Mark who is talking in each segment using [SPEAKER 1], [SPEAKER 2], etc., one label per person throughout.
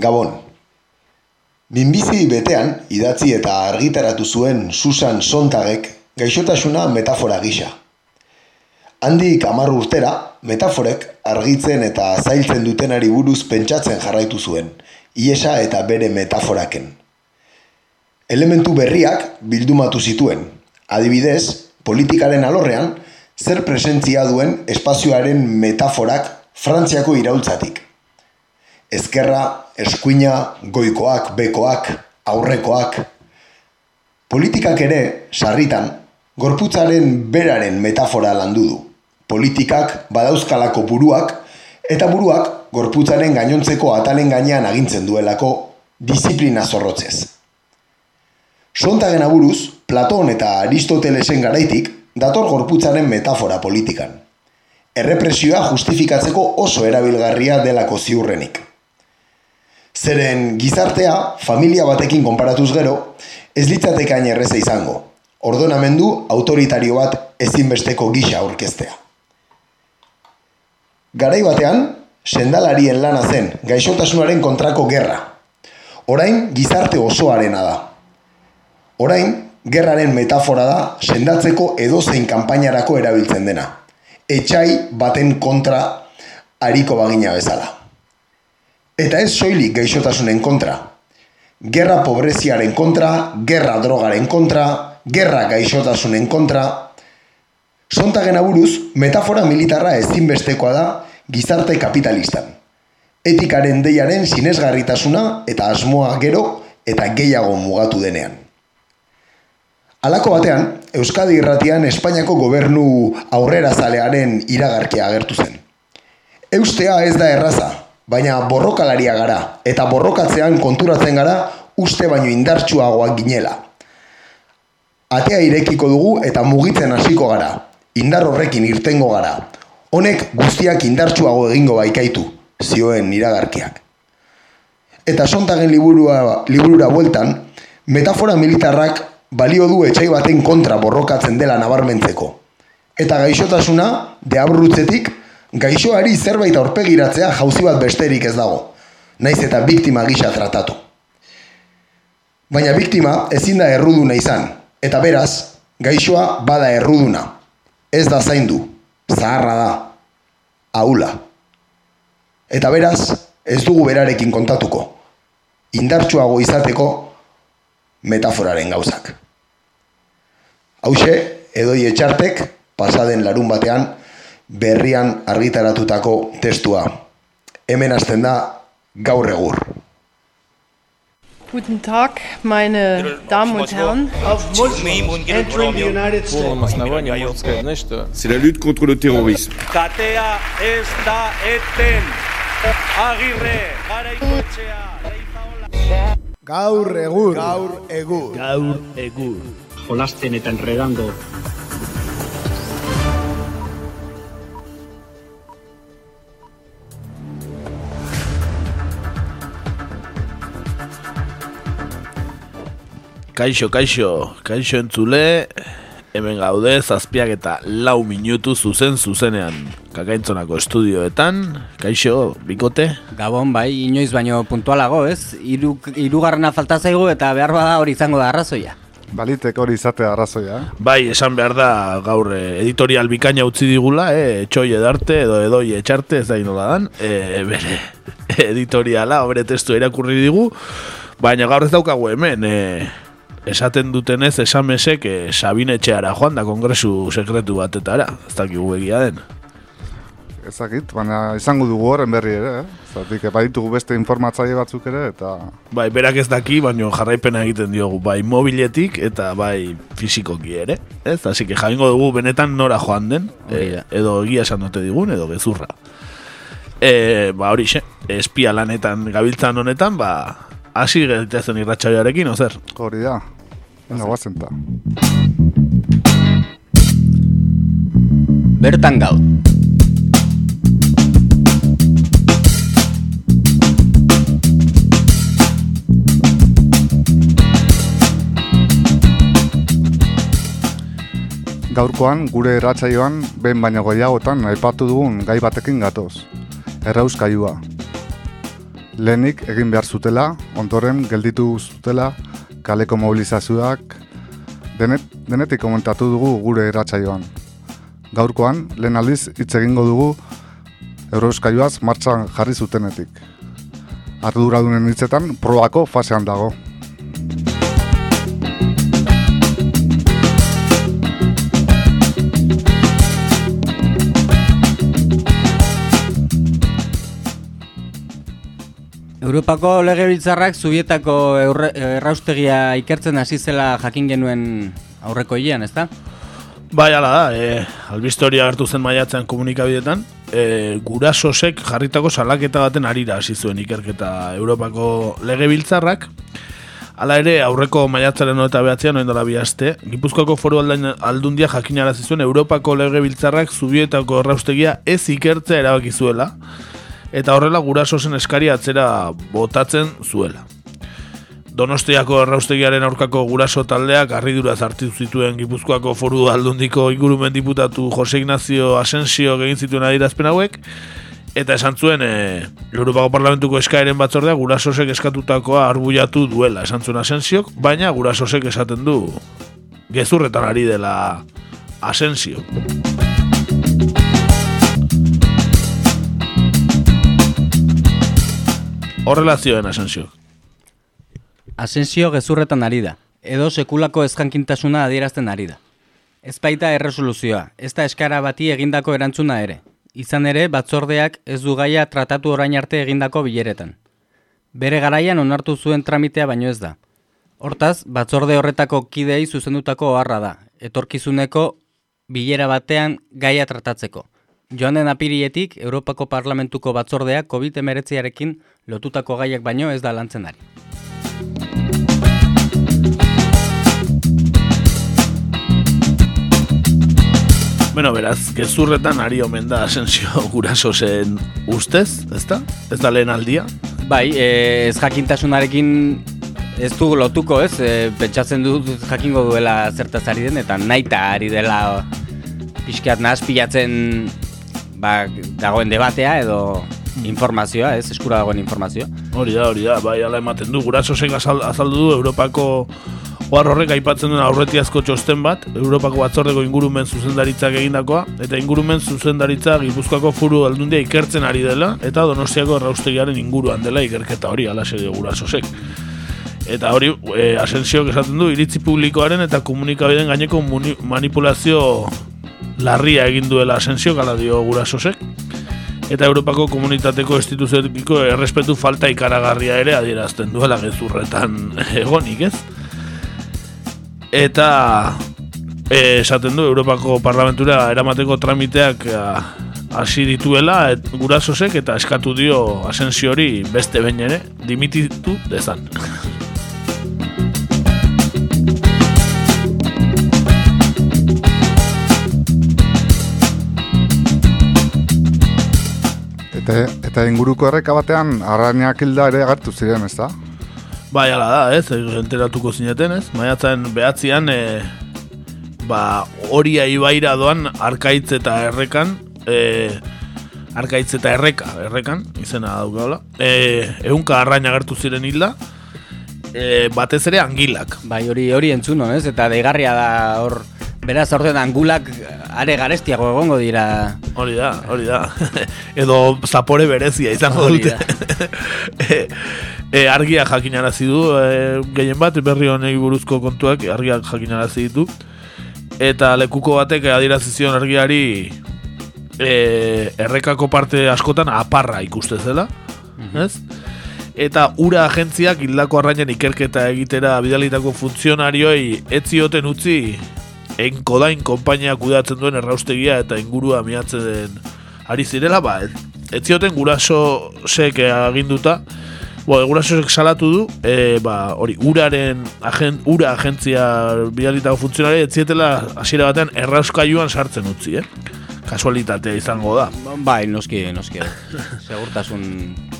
[SPEAKER 1] Gabon. Minbizi betean idatzi eta argitaratu zuen Susan Sontagek gaixotasuna metafora gisa. Handik hamar urtera, metaforek argitzen eta zailtzen dutenari buruz pentsatzen jarraitu zuen, iesa eta bere metaforaken. Elementu berriak bildumatu zituen, adibidez, politikaren alorrean, zer presentzia duen espazioaren metaforak Frantziako iraultzatik. Ezkerra, eskuina, goikoak, bekoak, aurrekoak. Politikak ere, sarritan, gorputzaren beraren metafora landu du. Politikak badauzkalako buruak, eta buruak gorputzaren gainontzeko atalen gainean agintzen duelako disiplina zorrotzez. Sontagen aburuz, Platon eta Aristotelesen garaitik, dator gorputzaren metafora politikan. Errepresioa justifikatzeko oso erabilgarria delako ziurrenik. Zeren gizartea, familia batekin konparatuz gero, ez litzatekain erreza izango. Ordonamendu autoritario bat ezinbesteko gisa aurkeztea. Garai batean, sendalarien lana zen gaixotasunaren kontrako gerra. Orain gizarte osoarena da. Orain, gerraren metafora da sendatzeko edozein kanpainarako erabiltzen dena. Etxai baten kontra hariko bagina bezala. Eta ez soilik gaixotasunen kontra. Gerra pobreziaren kontra, gerra drogaren kontra, gerra gaixotasunen kontra. Sontagen aburuz, metafora militarra ezinbestekoa da gizarte kapitalistan. Etikaren deiaren sinesgarritasuna eta asmoa gero eta gehiago mugatu denean. Halako batean, Euskadi irratian Espainiako gobernu aurrera zalearen iragarkia agertu zen. Eustea ez da erraza, baina borrokalaria gara, eta borrokatzean konturatzen gara uste baino indartsuagoak ginela. Atea irekiko dugu eta mugitzen hasiko gara, indar horrekin irtengo gara. Honek guztiak indartsuago egingo baikaitu, zioen iragarkiak. Eta sontagen liburua, liburura bueltan, metafora militarrak balio du etxai baten kontra borrokatzen dela nabarmentzeko. Eta gaixotasuna, deabrutzetik, gaixoari zerbait aurpegiratzea jauzi bat besterik ez dago, naiz eta biktima gisa tratatu. Baina biktima ezin da erruduna izan, eta beraz, gaixoa bada erruduna. Ez da zaindu, zaharra da, aula. Eta beraz, ez dugu berarekin kontatuko, indartsuago izateko metaforaren gauzak. Hauxe, edoi etxartek, pasaden larun batean, berrian argitaratutako testua. Hemen hasten da gaur egur.
[SPEAKER 2] Guten Tag, meine Damen und Herren.
[SPEAKER 3] Auf Muslim entering the United States.
[SPEAKER 4] C'est la lutte contre le terrorisme.
[SPEAKER 5] Katea ez da eten. Agirre, garaikotxea.
[SPEAKER 6] Gaur egur. Gaur egur.
[SPEAKER 7] Gaur egur.
[SPEAKER 8] Jolasten eta enredando.
[SPEAKER 7] Kaixo, kaixo, kaixo entzule, hemen gaude zazpiak eta lau minutu zuzen zuzenean kakaintzonako estudioetan, kaixo, bikote,
[SPEAKER 9] Gabon, bai, inoiz baino puntualago, ez? Iru, irugarrena falta zaigu eta behar bada hori izango da arrazoia.
[SPEAKER 6] Balitek hori izatea arrazoia.
[SPEAKER 7] bai, esan behar da gaur eh, editorial bikaina utzi digula, eh, etxoi edarte edo edoi etxarte, ez da inola dan, eh, bere editoriala, bere testu irakurri digu, baina gaur ez daukagu hemen, eh, esaten dutenez esamesek eh, Sabine etxeara joan da kongresu sekretu batetara, ez dakigu egia den.
[SPEAKER 6] Ezakit, baina izango dugu horren berri ere, eh? Zatik, baditugu beste informatzaile batzuk ere, eta
[SPEAKER 7] Bai, berak ez daki, baino jarraipena egiten diogu, bai mobiletik eta bai fisikoki ere. Ez, así que jaingo dugu benetan nora joan den, eh,
[SPEAKER 9] da.
[SPEAKER 7] edo egia esan dute digun, edo gezurra. E, ba hori xe, espia lanetan gabiltzan honetan, ba, hasi gaitezen irratxaioarekin, ozer?
[SPEAKER 6] hori da. Venga, guazen ta.
[SPEAKER 9] Bertan gaur.
[SPEAKER 6] Gaurkoan, gure erratzaioan, behin baino gehiagotan aipatu dugun gai batekin gatoz. Errauskailua. Lehenik egin behar zutela, ondoren gelditu zutela kaleko mobilizazioak denet, denetik komentatu dugu gure eratsaioan. Gaurkoan, lehen aldiz hitz egingo dugu Euroskailuaz martxan jarri zutenetik. Arduradunen hitzetan probako fasean dago.
[SPEAKER 9] Europako legebiltzarrak zubietako erraustegia ikertzen hasi zela jakin genuen aurreko hilean, ezta?
[SPEAKER 7] Bai, ala da, e, albiste hori agertu zen maiatzen komunikabidetan, e, gurasosek jarritako salaketa baten arira hasi zuen ikerketa Europako legebiltzarrak, Hala ere, aurreko maiatzaren eta behatzean, noen dara bihazte, Gipuzkoako foru aldundia jakinarazi zuen Europako legebiltzarrak zubietako erraustegia ez ikertzea erabakizuela, eta horrela gurasosen eskari atzera botatzen zuela. Donostiako erraustegiaren aurkako guraso taldeak harridura zartu zituen Gipuzkoako foru aldundiko ingurumen diputatu Jose Ignacio Asensio egin zituen adirazpen hauek, eta esan zuen e, Europako Parlamentuko eskaeren batzordea gurasosek eskatutakoa arbuiatu duela esan zuen Asensiok, baina gurasosek esaten du gezurretan ari dela Asensio. Horrela zioen Asensio.
[SPEAKER 9] Asensio gezurretan ari da, edo sekulako ezkankintasuna adierazten ari da. Ez baita erresoluzioa, ez da eskara bati egindako erantzuna ere. Izan ere, batzordeak ez du gaia tratatu orain arte egindako bileretan. Bere garaian onartu zuen tramitea baino ez da. Hortaz, batzorde horretako kidei zuzendutako oharra da, etorkizuneko bilera batean gaia tratatzeko. Joan den apirietik, Europako Parlamentuko batzordeak COVID-19arekin lotutako gaiak baino ez da lantzen ari.
[SPEAKER 7] Bueno, beraz, gezurretan ari omen da asensio guraso zen ustez, ezta? Ez da lehen aldia?
[SPEAKER 9] Bai, e, ez jakintasunarekin ez du lotuko, ez? E, pentsatzen dut jakingo duela zertaz ari den, eta naita ari dela pixkat nahaz pilatzen ba, dagoen debatea edo informazioa, ez? Eskura dagoen informazioa.
[SPEAKER 7] Hori da, hori da, bai, ala ematen du. Gurasosek azaldu du Europako Oar horrek aipatzen duen aurretiazko txosten bat, Europako batzordeko ingurumen zuzendaritzak egindakoa, eta ingurumen zuzendaritza Gipuzkoako furu aldundia ikertzen ari dela, eta donostiako erraustegiaren inguruan dela ikerketa hori, ala serio gurasosek. Eta hori, e, asensiok esaten du, iritzi publikoaren eta komunikabideen gaineko manipulazio larria egin duela asensiok, ala dio gurasosek. Eta Europako komunitateko instituzioetiko errespetu falta ikaragarria ere adierazten duela gezurretan egonik, ez? eta e, esaten du Europako Parlamentura eramateko tramiteak hasi dituela et, gurasosek eta eskatu dio asensio hori beste behin ere dimititu dezan.
[SPEAKER 6] Eta, eta inguruko erreka batean arrainak hilda ere agertu ziren, ez da?
[SPEAKER 7] Bai, ala da, ez, enteratuko zineten, ez? Maiatzen behatzean, e, ba, horia ibaira doan arkaitz eta errekan, e, arkaitz eta erreka, errekan, izena daukala, e, eunka arrain agertu ziren hilda, e, batez ere angilak.
[SPEAKER 9] Bai, hori hori entzuno, ez? Eta deigarria da hor, beraz orden angulak are garestiago egongo dira.
[SPEAKER 7] Hori da, hori da. Edo zapore berezia izango dute. e, argia jakinarazi du e, gehien bat berri honei buruzko kontuak argiak jakinarazi ditu eta lekuko batek adierazi zion argiari e, errekako parte askotan aparra ikuste zela mhm. ez? eta ura agentziak hildako arrainen ikerketa egitera bidalitako funtzionarioi ez zioten utzi enkodain konpainia kudatzen duen erraustegia eta ingurua miatzen den ari zirela, ba, ez zioten guraso sek aginduta, Bo, egurasosek salatu du, e, ba, hori, uraren, agent, ura agentzia bidalitako funtzionari, etzietela, hasiera batean, errauskailuan sartzen utzi, eh? Kasualitatea izango da.
[SPEAKER 9] Bai, noski, noski. Segurtasun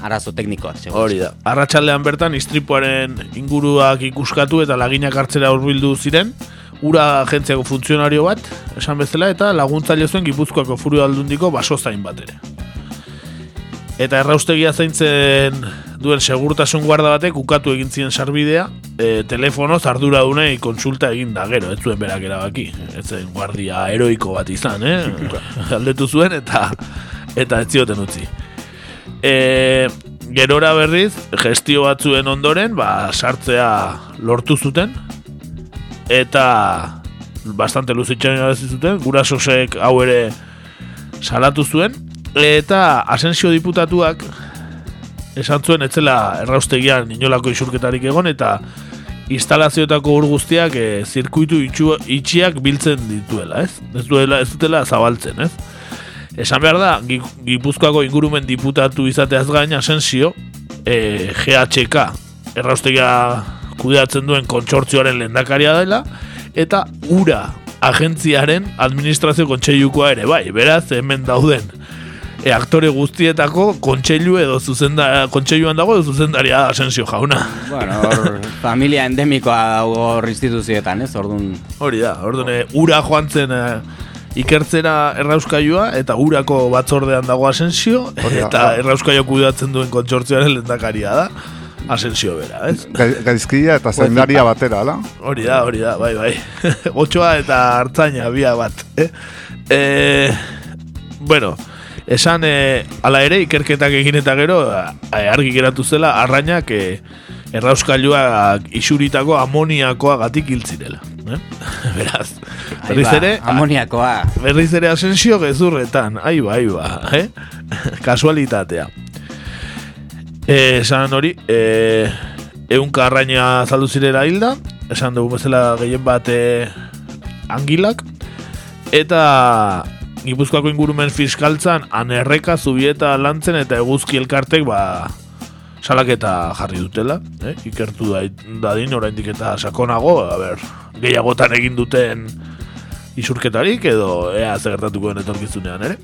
[SPEAKER 9] arazo teknikoa.
[SPEAKER 7] Hori da. Arratxaldean bertan, istripuaren inguruak ikuskatu eta laginak hartzera urbildu ziren, ura agentziako funtzionario bat, esan bezala, eta laguntzaile zuen gipuzkoako furu aldundiko baso zain bat ere. Eta erraustegia zaintzen duen segurtasun guarda batek ukatu egin zien sarbidea, e, telefonoz arduradunei konsulta egin da gero, ez zuen berak erabaki. Ez zen guardia heroiko bat izan, eh? Galdetu zuen eta eta ez zioten utzi. E, gerora berriz, gestio batzuen ondoren, ba, sartzea lortu zuten, eta bastante luzitxan zuten, gurasosek hau ere salatu zuen, eta asensio diputatuak esan zuen etzela erraustegian inolako isurketarik egon, eta instalazioetako ur guztiak e, zirkuitu itxu, itxiak biltzen dituela, ez? Ez duela, ez dutela zabaltzen, ez? Esan behar da, Gipuzkoako ingurumen diputatu izateaz gain asensio, e, GHK, erraustegia kudeatzen duen kontsortzioaren lehendakaria dela, eta ura agentziaren administrazio kontseilukoa ere bai, beraz hemen dauden e, aktore guztietako kontseilu edo zuzenda, kontseiluan dago edo zuzendaria asensio jauna.
[SPEAKER 9] Bueno, hor, familia endemikoa hor instituzioetan, ez, orduan...
[SPEAKER 7] Hori da, orduan, e, ura joan zen e, ikertzera errauskailua eta urako batzordean dago asensio eta errauskailua kudatzen duen kontsortzioaren lehendakaria da. Asensio bera, ez?
[SPEAKER 6] Gaizkia eta zendaria batera, ala?
[SPEAKER 7] Hori da, hori da, bai, bai. Otsoa eta hartzaina, bia bat, eh? E, bueno, esan, e, ala ere, ikerketak egin eta gero, argi geratu zela, arrainak e, errauskailua isuritako amoniakoa gatik hiltzirela. Eh? Beraz, berriz ere...
[SPEAKER 9] Amoniakoa.
[SPEAKER 7] Berriz ere asensio gezurretan, aiba, aiba, eh? Kasualitatea. Esan hori, e, egun karraina zaldu zirela hilda, esan dugu bezala gehien bat e, angilak, eta Gipuzkoako ingurumen fiskaltzan anerreka zubieta lantzen eta eguzki elkartek ba, salaketa jarri dutela, eh? ikertu da, dadin oraindik eta sakonago, a ber, gehiagotan egin duten isurketarik edo ea zegertatuko den etorkizunean ere.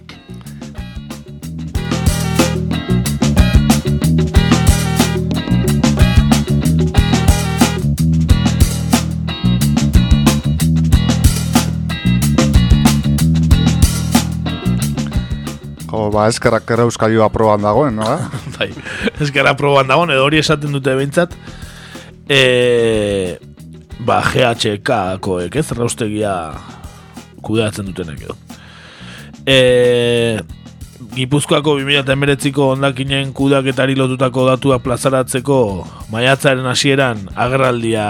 [SPEAKER 6] Jo, ba, eskerrak ere euskailua proban dagoen, no?
[SPEAKER 7] bai, eskerrak proban dagoen, edo hori esaten dute behintzat, e, ba, GHK-koek, ez, raustegia kudeatzen dutenek edo. E, Gipuzkoako 2008ko ondakinen kudaketari lotutako datua plazaratzeko maiatzaren hasieran agerraldia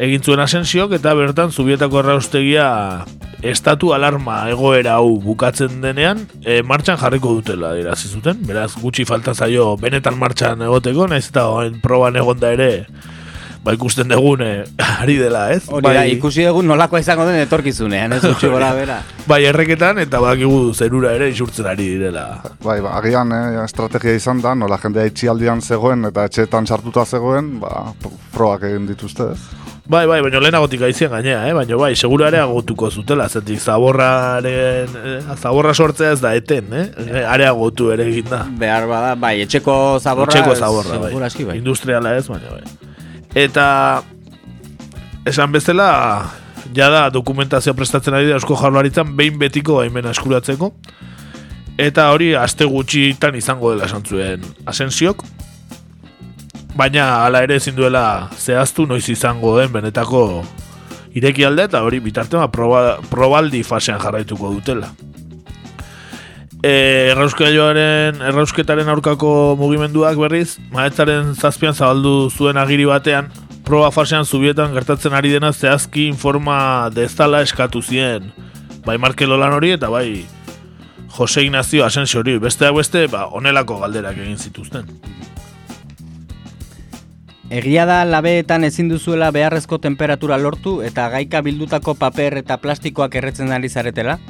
[SPEAKER 7] egin zuen asensiok eta bertan zubietako erraustegia estatu alarma egoera hau bukatzen denean e, martxan jarriko dutela dira zuten, beraz gutxi falta zaio benetan martxan egoteko, naiz eta oen proban egonda ere ba ikusten degune ari dela, ez?
[SPEAKER 9] Hori bai, ikusi dugun nolako izango den etorkizunean, ez gutxi gora bera.
[SPEAKER 7] Bai, erreketan eta bakigu zerura ere isurtzen ari direla.
[SPEAKER 6] Bai, ba, agian eh, estrategia izan da, nola jendea itxialdian zegoen eta etxeetan sartuta zegoen, ba, probak egin dituzte, ez?
[SPEAKER 7] Bai, bai, baina lehenagotik aizien gainea, eh? baina bai, segura ere agotuko zutela, zetik zaborraren, eh? zaborra sortzea ez da eten, eh? areagotu ere egin da.
[SPEAKER 9] Behar bada, bai, etxeko zaborra,
[SPEAKER 7] etxeko zaborra bai.
[SPEAKER 9] bai.
[SPEAKER 7] industriala ez, baina bai. Eta, esan bezala, jada dokumentazioa prestatzen ari da eusko jarlaritzan, behin betiko baimena eskuratzeko, eta hori aste gutxitan izango dela esan zuen asensiok, baina hala ere ezin duela zehaztu noiz izango den benetako ireki alde eta hori bitartema proba, probaldi fasean jarraituko dutela. E, errausketaren, errausketaren aurkako mugimenduak berriz, maetzaren zazpian zabaldu zuen agiri batean, proba fasean zubietan gertatzen ari dena zehazki informa dezala eskatu zien. Bai Markelo lan hori eta bai Jose Ignacio Asensio hori, besteak beste, ba, onelako galderak egin zituzten.
[SPEAKER 9] Egia da labeetan ezin duzuela beharrezko temperatura lortu eta gaika bildutako paper eta plastikoak erretzen ari zaretela?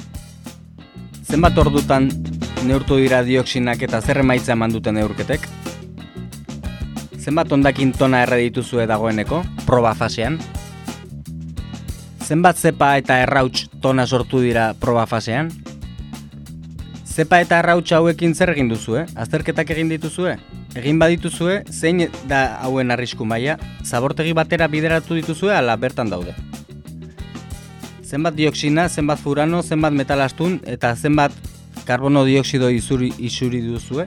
[SPEAKER 9] Zenbat ordutan neurtu dira dioksinak eta zer emaitza eman duten neurketek? Zenbat ondakin tona erre dituzue dagoeneko, proba fasean? Zenbat zepa eta errauts tona sortu dira proba fasean? Zepa eta errauts hauekin zer egin duzue? Azterketak egin dituzue? Egin badituzue, zein da hauen arrisku maila, zabortegi batera bideratu dituzue ala bertan daude. Zenbat dioksina, zenbat furano, zenbat metalastun eta zenbat karbono dioksido izuri, isuri duzue?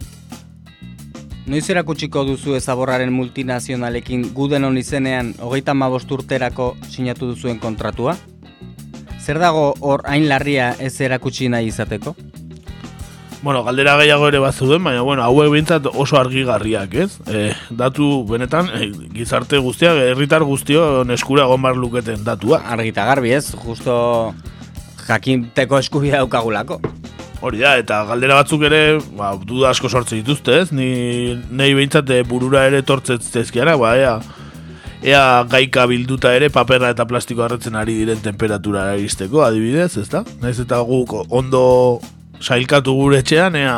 [SPEAKER 9] Noiz erakutsiko duzu ezaborraren multinazionalekin gudenon izenean hogeita urterako sinatu duzuen kontratua? Zer dago hor hain larria ez erakutsi nahi izateko?
[SPEAKER 7] Bueno, galdera gehiago ere bat zuen, baina bueno, hauek bintzat oso argigarriak, ez? E, datu benetan, e, gizarte guztiak, herritar guztio neskura gombar luketen datua.
[SPEAKER 9] Argita garbi, ez? Justo jakinteko eskubia daukagulako.
[SPEAKER 7] Hori da, eta galdera batzuk ere, ba, duda asko sortze dituzte, ez? Ni nahi behintzat eh, burura ere tortzetzezkiara, ba, ea, ea gaika bilduta ere paperra eta plastiko harretzen ari diren temperatura iristeko, adibidez, ez da? Naiz eta guk ondo sailkatu gure etxean, ea,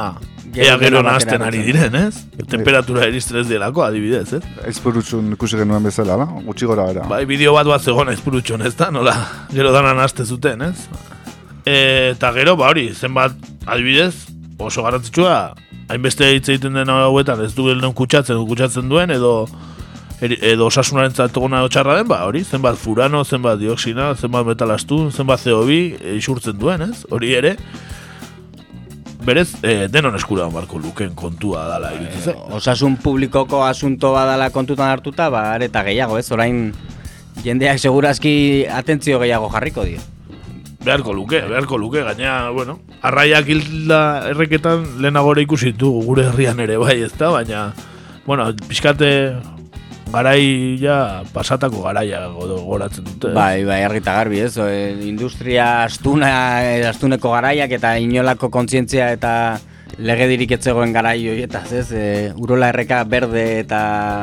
[SPEAKER 7] ea gero nazten ari diren, ez? Temperatura iristen ez delako, adibidez, ez?
[SPEAKER 6] Aizpurutxun ikusi genuen bezala, no? Gutxi gora era.
[SPEAKER 7] Bai, bideo bat bat zegoen aizpurutxun, ez da? Nola, gero dana nazte zuten, ez? eta gero, ba hori, zenbat adibidez, oso garrantzitsua, hainbeste hitz egiten den hauetan ez du gelen kutsatzen, kutsatzen duen, edo edo osasunaren zatogona txarra den, ba, hori, zenbat furano, zenbat dioksina, zenbat metalastun, zenbat CO2 isurtzen duen, ez? Hori ere, berez, e, denon eskura barko luken kontua dala iritze.
[SPEAKER 9] E, osasun publikoko asunto badala kontutan hartuta, ba, areta gehiago, ez? Orain, jendeak segurazki atentzio gehiago jarriko dio
[SPEAKER 7] beharko luke, beharko luke, gaina, bueno, arraiak hilda erreketan lehenagore ikusi du gure herrian ere bai, ez da, baina, bueno, pixkate garai ja pasatako garaia goratzen dute.
[SPEAKER 9] Bai, bai, argita garbi, ez, industria astuna, astuneko garaiak eta inolako kontzientzia eta legedirik etzegoen garai horietaz, ez, e, urola erreka berde eta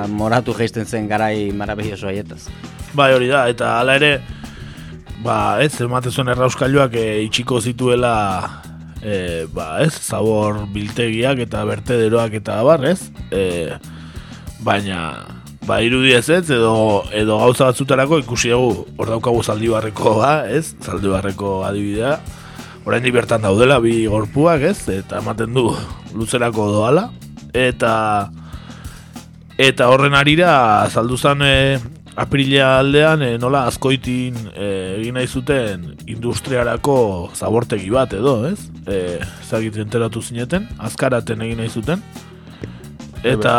[SPEAKER 9] moratu geisten zen garai marabilloso haietaz.
[SPEAKER 7] Bai, hori da, eta hala ere, ba, ez, emate zuen errauskailuak e, itxiko zituela e, ba, ez, zabor biltegiak eta bertederoak eta bar, ez? E, baina, ba, irudi ez edo, edo gauza batzutarako ikusi dugu hor daukagu zaldi barreko, ba, ez? Zaldi barreko adibidea. Orain bertan daudela bi gorpuak, ez? Eta ematen du luzerako doala. Eta eta horren arira zalduzan e, Aprilia aldean e, nola azkoitin e, egin nahi zuten industriarako zabortegi bat edo, ez? E, zagit enteratu zineten, azkaraten egin nahi zuten. Eta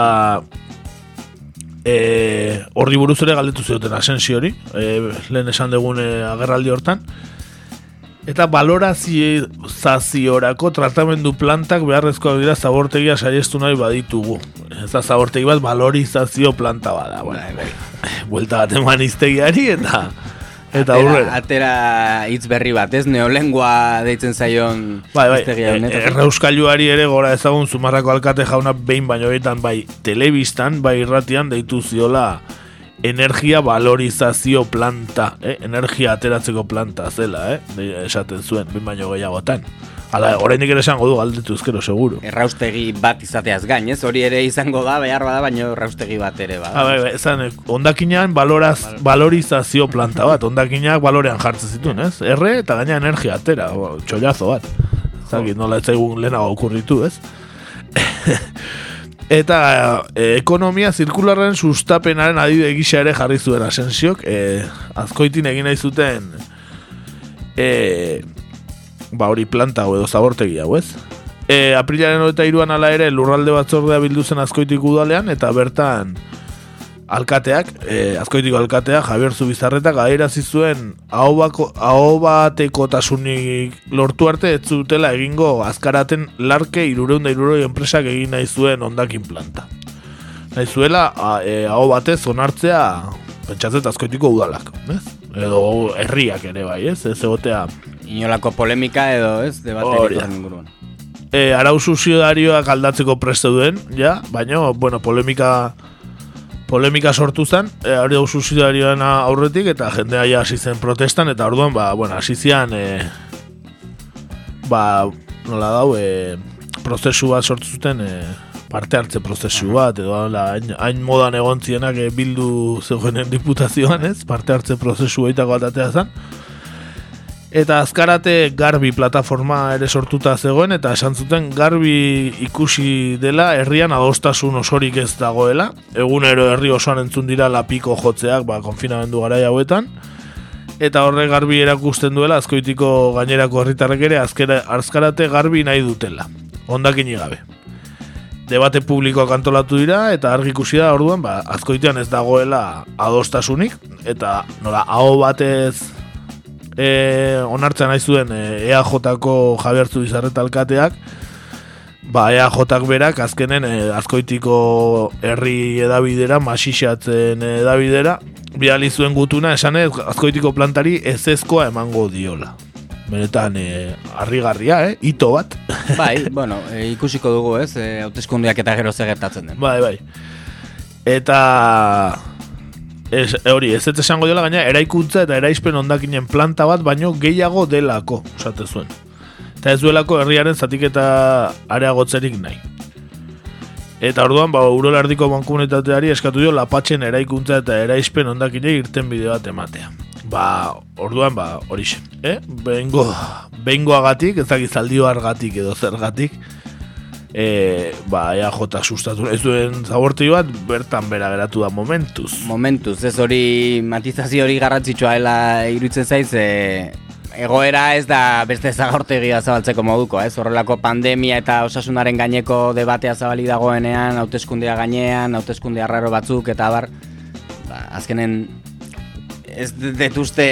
[SPEAKER 7] e, horri buruz ere galdetu zioten asensi hori, e, lehen esan dugun e, agerraldi hortan. Eta valoraziorako tratamendu plantak beharrezkoak dira zabortegia saiestu nahi baditugu. Ez da zabortegi bat valorizazio planta bada. Bueno. Buelta bat eman iztegiari eta eta aurrera.
[SPEAKER 9] Atera hitz berri bat, ez? Neolengua deitzen zaion
[SPEAKER 7] bai, bai. iztegia e, Errauskailuari ere gora ezagun zumarrako alkate jauna behin baino bai telebistan, bai irratian deitu ziola energia valorizazio planta, eh? energia ateratzeko planta zela, eh? esaten zuen, bin baino gehiagotan. Hala, oraindik ere esango du galdetu ezkero, seguro.
[SPEAKER 9] Erraustegi bat izateaz gain, ez? Hori ere izango da, behar bada, baino erraustegi bat ere bada.
[SPEAKER 7] Bai, bai, ezan, ondakinean valoraz, valorizazio planta bat, ondakinak balorean jartzen zituen, ez? Erre eta gaina energia atera, txollazo bat. Zagit, nola ez zaigun lehenago okurritu, ez? Eta e, ekonomia zirkularren sustapenaren adibide gisa ere jarri zuen asensiok, e, azkoitin egin nahi zuten e, ba hori planta hau edo zabortegi hau ez. E, aprilaren eta iruan ala ere lurralde batzordea bildu zen azkoitik udalean eta bertan alkateak, e, azkoitiko alkatea, Javier Zubizarretak adierazi zuen bateko tasunik lortu arte ez zutela egingo azkaraten larke irureunda iruroi enpresak egin nahi zuen ondakin planta. Nahi zuela e, hau batez onartzea pentsatzet azkoitiko udalak, ez? Edo herriak ere bai, ez? Ez egotea...
[SPEAKER 9] Inolako polemika edo, ez? Debate inguruan.
[SPEAKER 7] E, arau susiodarioak aldatzeko preste duen, ja, baina, bueno, polemika polemika sortu zen, e, hori dau aurretik, eta jendea ja hasi zen protestan, eta orduan, ba, bueno, hasi zian, e, ba, nola dau, e, prozesu bat sortu zuten, e, parte hartze prozesu bat, edo hain, hain modan egon zienak e, bildu zegoenen diputazioan, ez, parte hartze prozesu egitako atatea zen, Eta azkarate garbi plataforma ere sortuta zegoen eta esan zuten garbi ikusi dela herrian adostasun osorik ez dagoela. Egunero herri osoan entzun dira lapiko jotzeak ba, konfinamendu gara hauetan. eta horre garbi erakusten duela azkoitiko gainerako herritarrek ere azkera, azkarate garbi nahi dutela. Ondakin gabe. Debate publikoak antolatu dira eta argi ikusi da orduan ba, azkoitean ez dagoela adostasunik eta nola aho batez e, onartzen nahi zuen e, EAJ-ko Jabertzu Bizarreta alkateak ba EAJ-ak berak azkenen e, azkoitiko herri edabidera, masixatzen edabidera bidali zuen gutuna esanez azkoitiko plantari ez ezkoa emango diola. Benetan, e, harrigarria, eh? Ito bat.
[SPEAKER 9] Bai, bueno, e, ikusiko dugu, ez? E, eta gero gertatzen den.
[SPEAKER 7] Bai, bai. Eta... Ez, hori, ez ez esango dela gaina, eraikuntza eta eraizpen ondakinen planta bat, baino gehiago delako, osate zuen. Eta ez duelako herriaren zatik eta areagotzerik nahi. Eta orduan, ba, urolardiko bankomunitateari eskatu dio lapatxen eraikuntza eta eraizpen ondakine irten bide bat ematea. Ba, orduan, ba, horixe. Eh? Bengo, bengo agatik, ez dakit zaldio argatik edo zergatik, e, ba, ea jota sustatu ez duen zabortei bat, bertan bera geratu da momentuz.
[SPEAKER 9] Momentuz, ez hori matizazio hori garrantzitsua dela iruditzen zaiz, e, egoera ez da beste zagortegia zabaltzeko moduko, ez? Horrelako pandemia eta osasunaren gaineko debatea zabali dagoenean, hauteskundea gainean, hauteskunde arraro batzuk eta bar, ba, azkenen ez detuzte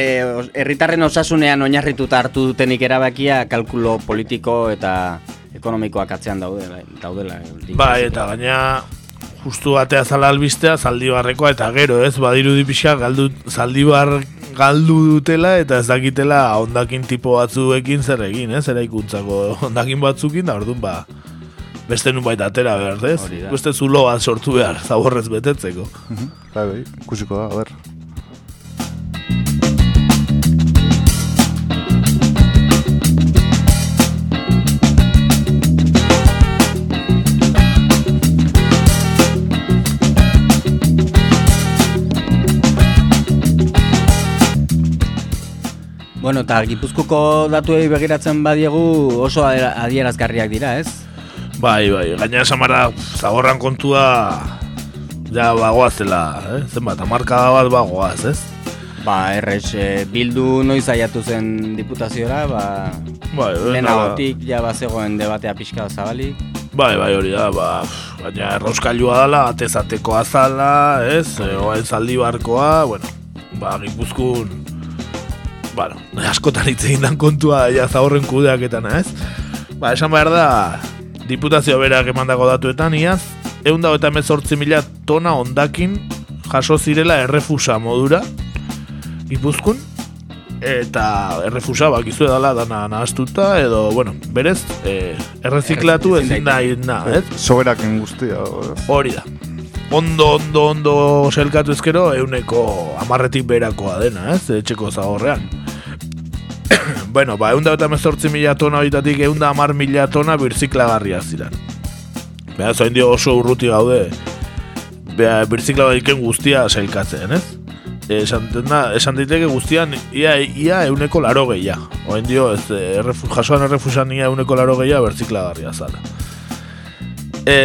[SPEAKER 9] herritarren osasunean oinarrituta hartu dutenik erabakia kalkulo politiko eta ekonomikoak atzean daudela. daudela
[SPEAKER 7] ba, eta gaina justu batea zala albistea, zaldibarrekoa eta gero, ez? Badiru dipixa, galdu, zaldibar galdu dutela eta ez dakitela ondakin tipo batzuekin zer egin, ez? Eraikuntzako ondakin batzukin, da orduan ba, beste nun baita atera behar, ez? Beste zulo bat sortu behar, zaborrez betetzeko.
[SPEAKER 6] Bai, bai, ikusiko da, a ber.
[SPEAKER 9] Bueno, eta gipuzkuko datuei begiratzen badiegu oso adierazgarriak dira, ez?
[SPEAKER 7] Bai, bai, gaina esamara zaborran kontua ja bagoazela, eh? zenbat, amarka bat bagoaz, ez?
[SPEAKER 9] Ba, errex, eh, bildu noiz aiatu zen diputaziora, ba,
[SPEAKER 7] bai,
[SPEAKER 9] lehenagotik ja bazegoen debatea pixka zabali.
[SPEAKER 7] Bai, bai, hori da, ba, baina erroskailua dela, atezateko azala, ez? E, oain zaldi barkoa, bueno, ba, gipuzkun bueno, askotan hitz egin dan kontua ja zaurren kudeaketan, ez? Ba, esan behar da, diputazio berak emandako datuetan, iaz, egun dago eta emezortzi mila tona ondakin jaso zirela errefusa modura, ipuzkun, eta errefusa bakizu edala dana nahaztuta, edo, bueno, berez, e, erreziklatu ezin da, na, ez?
[SPEAKER 6] Soberak guztia.
[SPEAKER 7] Hori da. Ondo, ondo, ondo selkatu ezkero, euneko amarretik berakoa dena, ez? Etxeko zagorrean. bueno, ba, egun da eta mezortzi mila tona horitatik egun da amar mila tona birziklagarria ziren. Beha, zoin dio oso urruti gaude, beha, birziklagarriken guztia sailkatzen, ez? Esan, tena, esan diteke guztian ia, ia euneko laro gehia. Oen dio, ez, errefu, jasoan errefusan ia euneko laro gehia birziklagarria zala. E,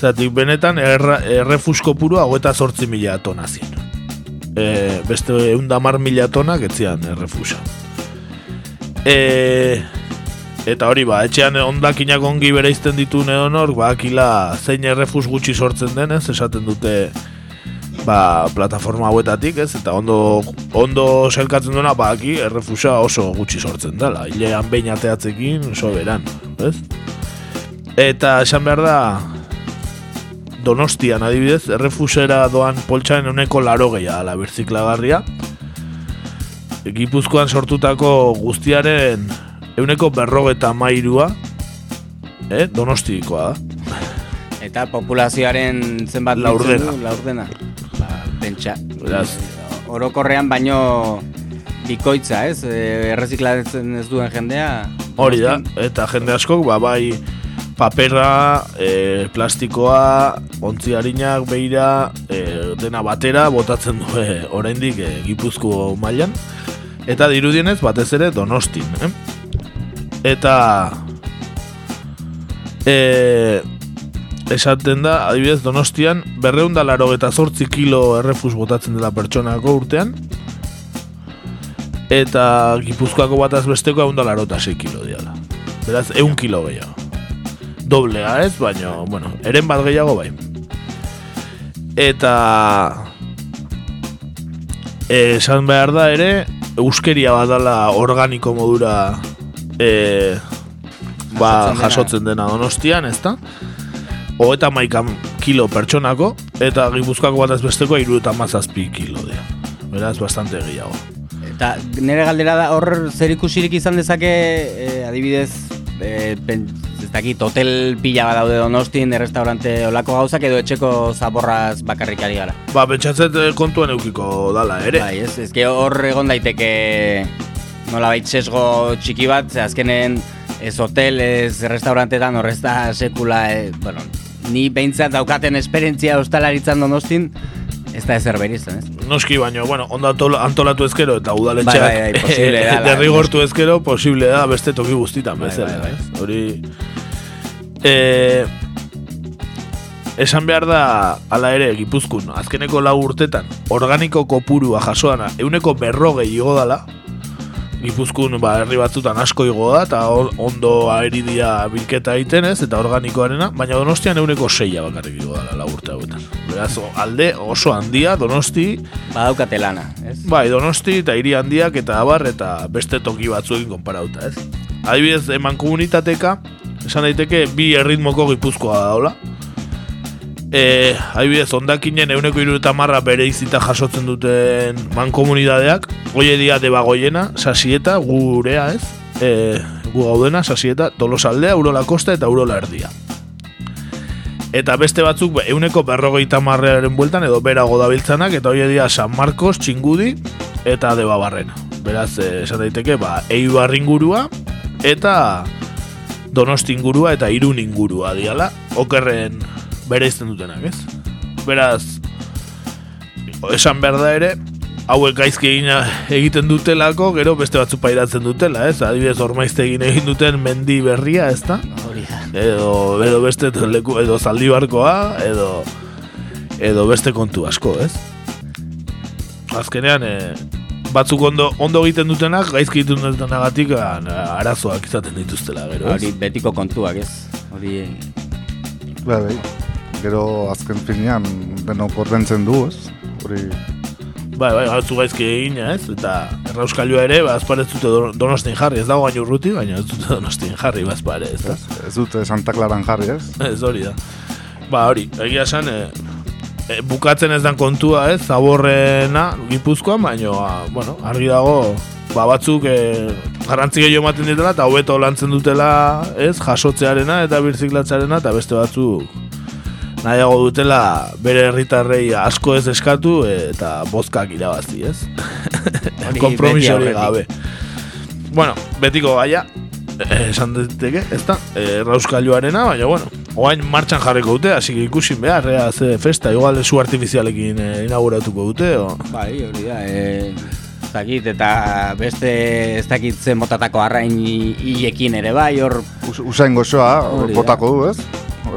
[SPEAKER 7] zatik, benetan, erra, errefusko puru hau eta sortzi mila tona zien. E, beste egun da mar mila tona getzian errefusa. E, eta hori ba, etxean ondakinak ongi bere izten ditu neonor, ba, akila zein errefus gutxi sortzen denez, esaten dute ba, plataforma hauetatik, ez? Eta ondo, ondo selkatzen duena, ba, aki, errefusa oso gutxi sortzen dela. Ilean behin ateatzekin, oso beran, ez? Eta esan behar da, donostian adibidez, errefusera doan poltsaen uneko laro gehiago, la berziklagarria. Gipuzkoan sortutako guztiaren euneko berrogeta mairua, eh? donostikoa da.
[SPEAKER 9] Eta populazioaren zenbat
[SPEAKER 7] laurdena.
[SPEAKER 9] laurdena. Ba, pentsa. Orokorrean baino bikoitza, ez? E, erreziklatzen ez duen jendea.
[SPEAKER 7] Hori da, eta jende askok, ba, bai papera, e, plastikoa, ontzi harinak, beira, e, dena batera, botatzen du e, oraindik e, gipuzko mailan eta dirudienez batez ere donostin, eh? Eta e, esaten da, adibidez donostian, berreunda laro eta zortzi kilo errefus botatzen dela pertsonako urtean, eta Gipuzkoako bataz besteko egun dalarota 6 kilo diala. Beraz, egun kilo gehiago. Doblea ez, baina, bueno, eren bat gehiago bai. Eta... Esan behar da ere, euskeria badala organiko modura e, ba,
[SPEAKER 9] Jasotzen dena.
[SPEAKER 7] jasotzen dena donostian, ezta? Hogeita maikan kilo pertsonako, eta gipuzkoako bataz besteko iru eta mazazpi kilo dira. Beraz, bastante gehiago.
[SPEAKER 9] Eta nire galdera da hor zer ikusirik izan dezake, eh, adibidez, eh, pen, ez dakit, hotel pila bat daude donostin, errestaurante olako gauzak edo etxeko zaborraz bakarrik ari gara.
[SPEAKER 7] Ba, pentsatzet eh, kontuan eukiko dala ere.
[SPEAKER 9] Bai, ez, ez hor egon daiteke nola sesgo txiki bat, azkenen ez hotel, ez restaurantetan horrez da sekula, e, bueno, ni behintzat daukaten esperientzia ostalaritzan donostin, ez da ezer berizten, ez?
[SPEAKER 7] Noski baino, bueno, ondo antol- antolatu ezkero eta udaletxeak
[SPEAKER 9] Bai, bai, bai, posible da,
[SPEAKER 7] derrigortu ezkero, posible da beste toki guztitan
[SPEAKER 9] Bai,
[SPEAKER 7] bezala.
[SPEAKER 9] bai, bai.
[SPEAKER 7] Hori... Eh, esan behar da, ala ere, gipuzkun, azkeneko lau urtetan, organiko kopurua jasoana, euneko berrogei igo dala, Gipuzkun ba, herri batzutan asko igo da, eta ondo aeridia bilketa egiten ez, eta organikoarena, baina donostian euneko seia bakarrik igo dala lau urte hauetan. Beraz, alde oso handia, donosti,
[SPEAKER 9] Badaukate lana, ez?
[SPEAKER 7] bai, donosti eta hiri handiak eta abar eta beste toki batzuekin konparauta, ez? Adibidez, eman komunitateka, esan daiteke bi erritmoko gipuzkoa daula. E, adibidez, ondakinen euneko iruruta marra bere izita jasotzen duten mankomunidadeak, goie dia debagoiena, sasieta, gurea ez, e, gu gaudena, sasieta, tolosaldea, urola kosta eta urola erdia. Eta beste batzuk ba, euneko berrogeita marrearen bueltan edo berago dabiltzanak eta hori dira San Marcos, Txingudi eta Debabarrena. Beraz, eh, esan daiteke, ba, Eibar ingurua eta Donosti ingurua eta Irun ingurua diala, okerren bere izten dutenak, ez? Beraz, esan behar da ere, hauek gaizki egina egiten dutelako, gero beste batzu pairatzen dutela, ez? Adibidez, ormaizte egin egin duten mendi berria, ez da?
[SPEAKER 9] Hori da.
[SPEAKER 7] edo, edo beste leku, edo zaldibarkoa, edo edo beste kontu asko, ez? Azkenean, e, batzuk ondo, ondo egiten dutenak, gaizki egiten dutenagatik a- arazoak izaten dituztela, gero, ez?
[SPEAKER 9] Hori betiko kontuak, ez? Hori
[SPEAKER 6] Bai, bai. Gero azken finean denok ordentzen du, ez? Hori
[SPEAKER 7] Bai, bai, batzu gaizki egina, ez? Eta errauskailua ere, ba, azpare ez dute don- donostin jarri, ez dago gaino urruti, baina ez dute donostin jarri, bazpare, ez da?
[SPEAKER 6] ez, ez dute Santa Claran jarri, ez?
[SPEAKER 7] Ez hori da. Ba, hori, egia esan, e, e, bukatzen ez dan kontua, ez, zaborrena gipuzkoan, baina, a, bueno, argi dago, ba, batzuk e, garrantzi gehiago ematen ditela, eta hobeto lantzen dutela, ez, jasotzearena eta birziklatzearena, eta beste batzuk nahiago dutela bere herritarrei asko ez eskatu eta bozkak irabazi, ez? Kompromiso hori gabe. Bueno, betiko gaia, eh, esan daiteke, ez da, eh, rauskailuarena, baina, bueno, oain martxan jarriko dute, hasi que ikusin behar, ea, ze festa, igual su artifizialekin eh, inauguratuko dute, o...
[SPEAKER 9] Bai, hori da, e, ez dakit, eta beste ez dakit zen motatako arrain hi- hilekin ere bai, hor
[SPEAKER 6] Us, usain gozoa botako du, ez?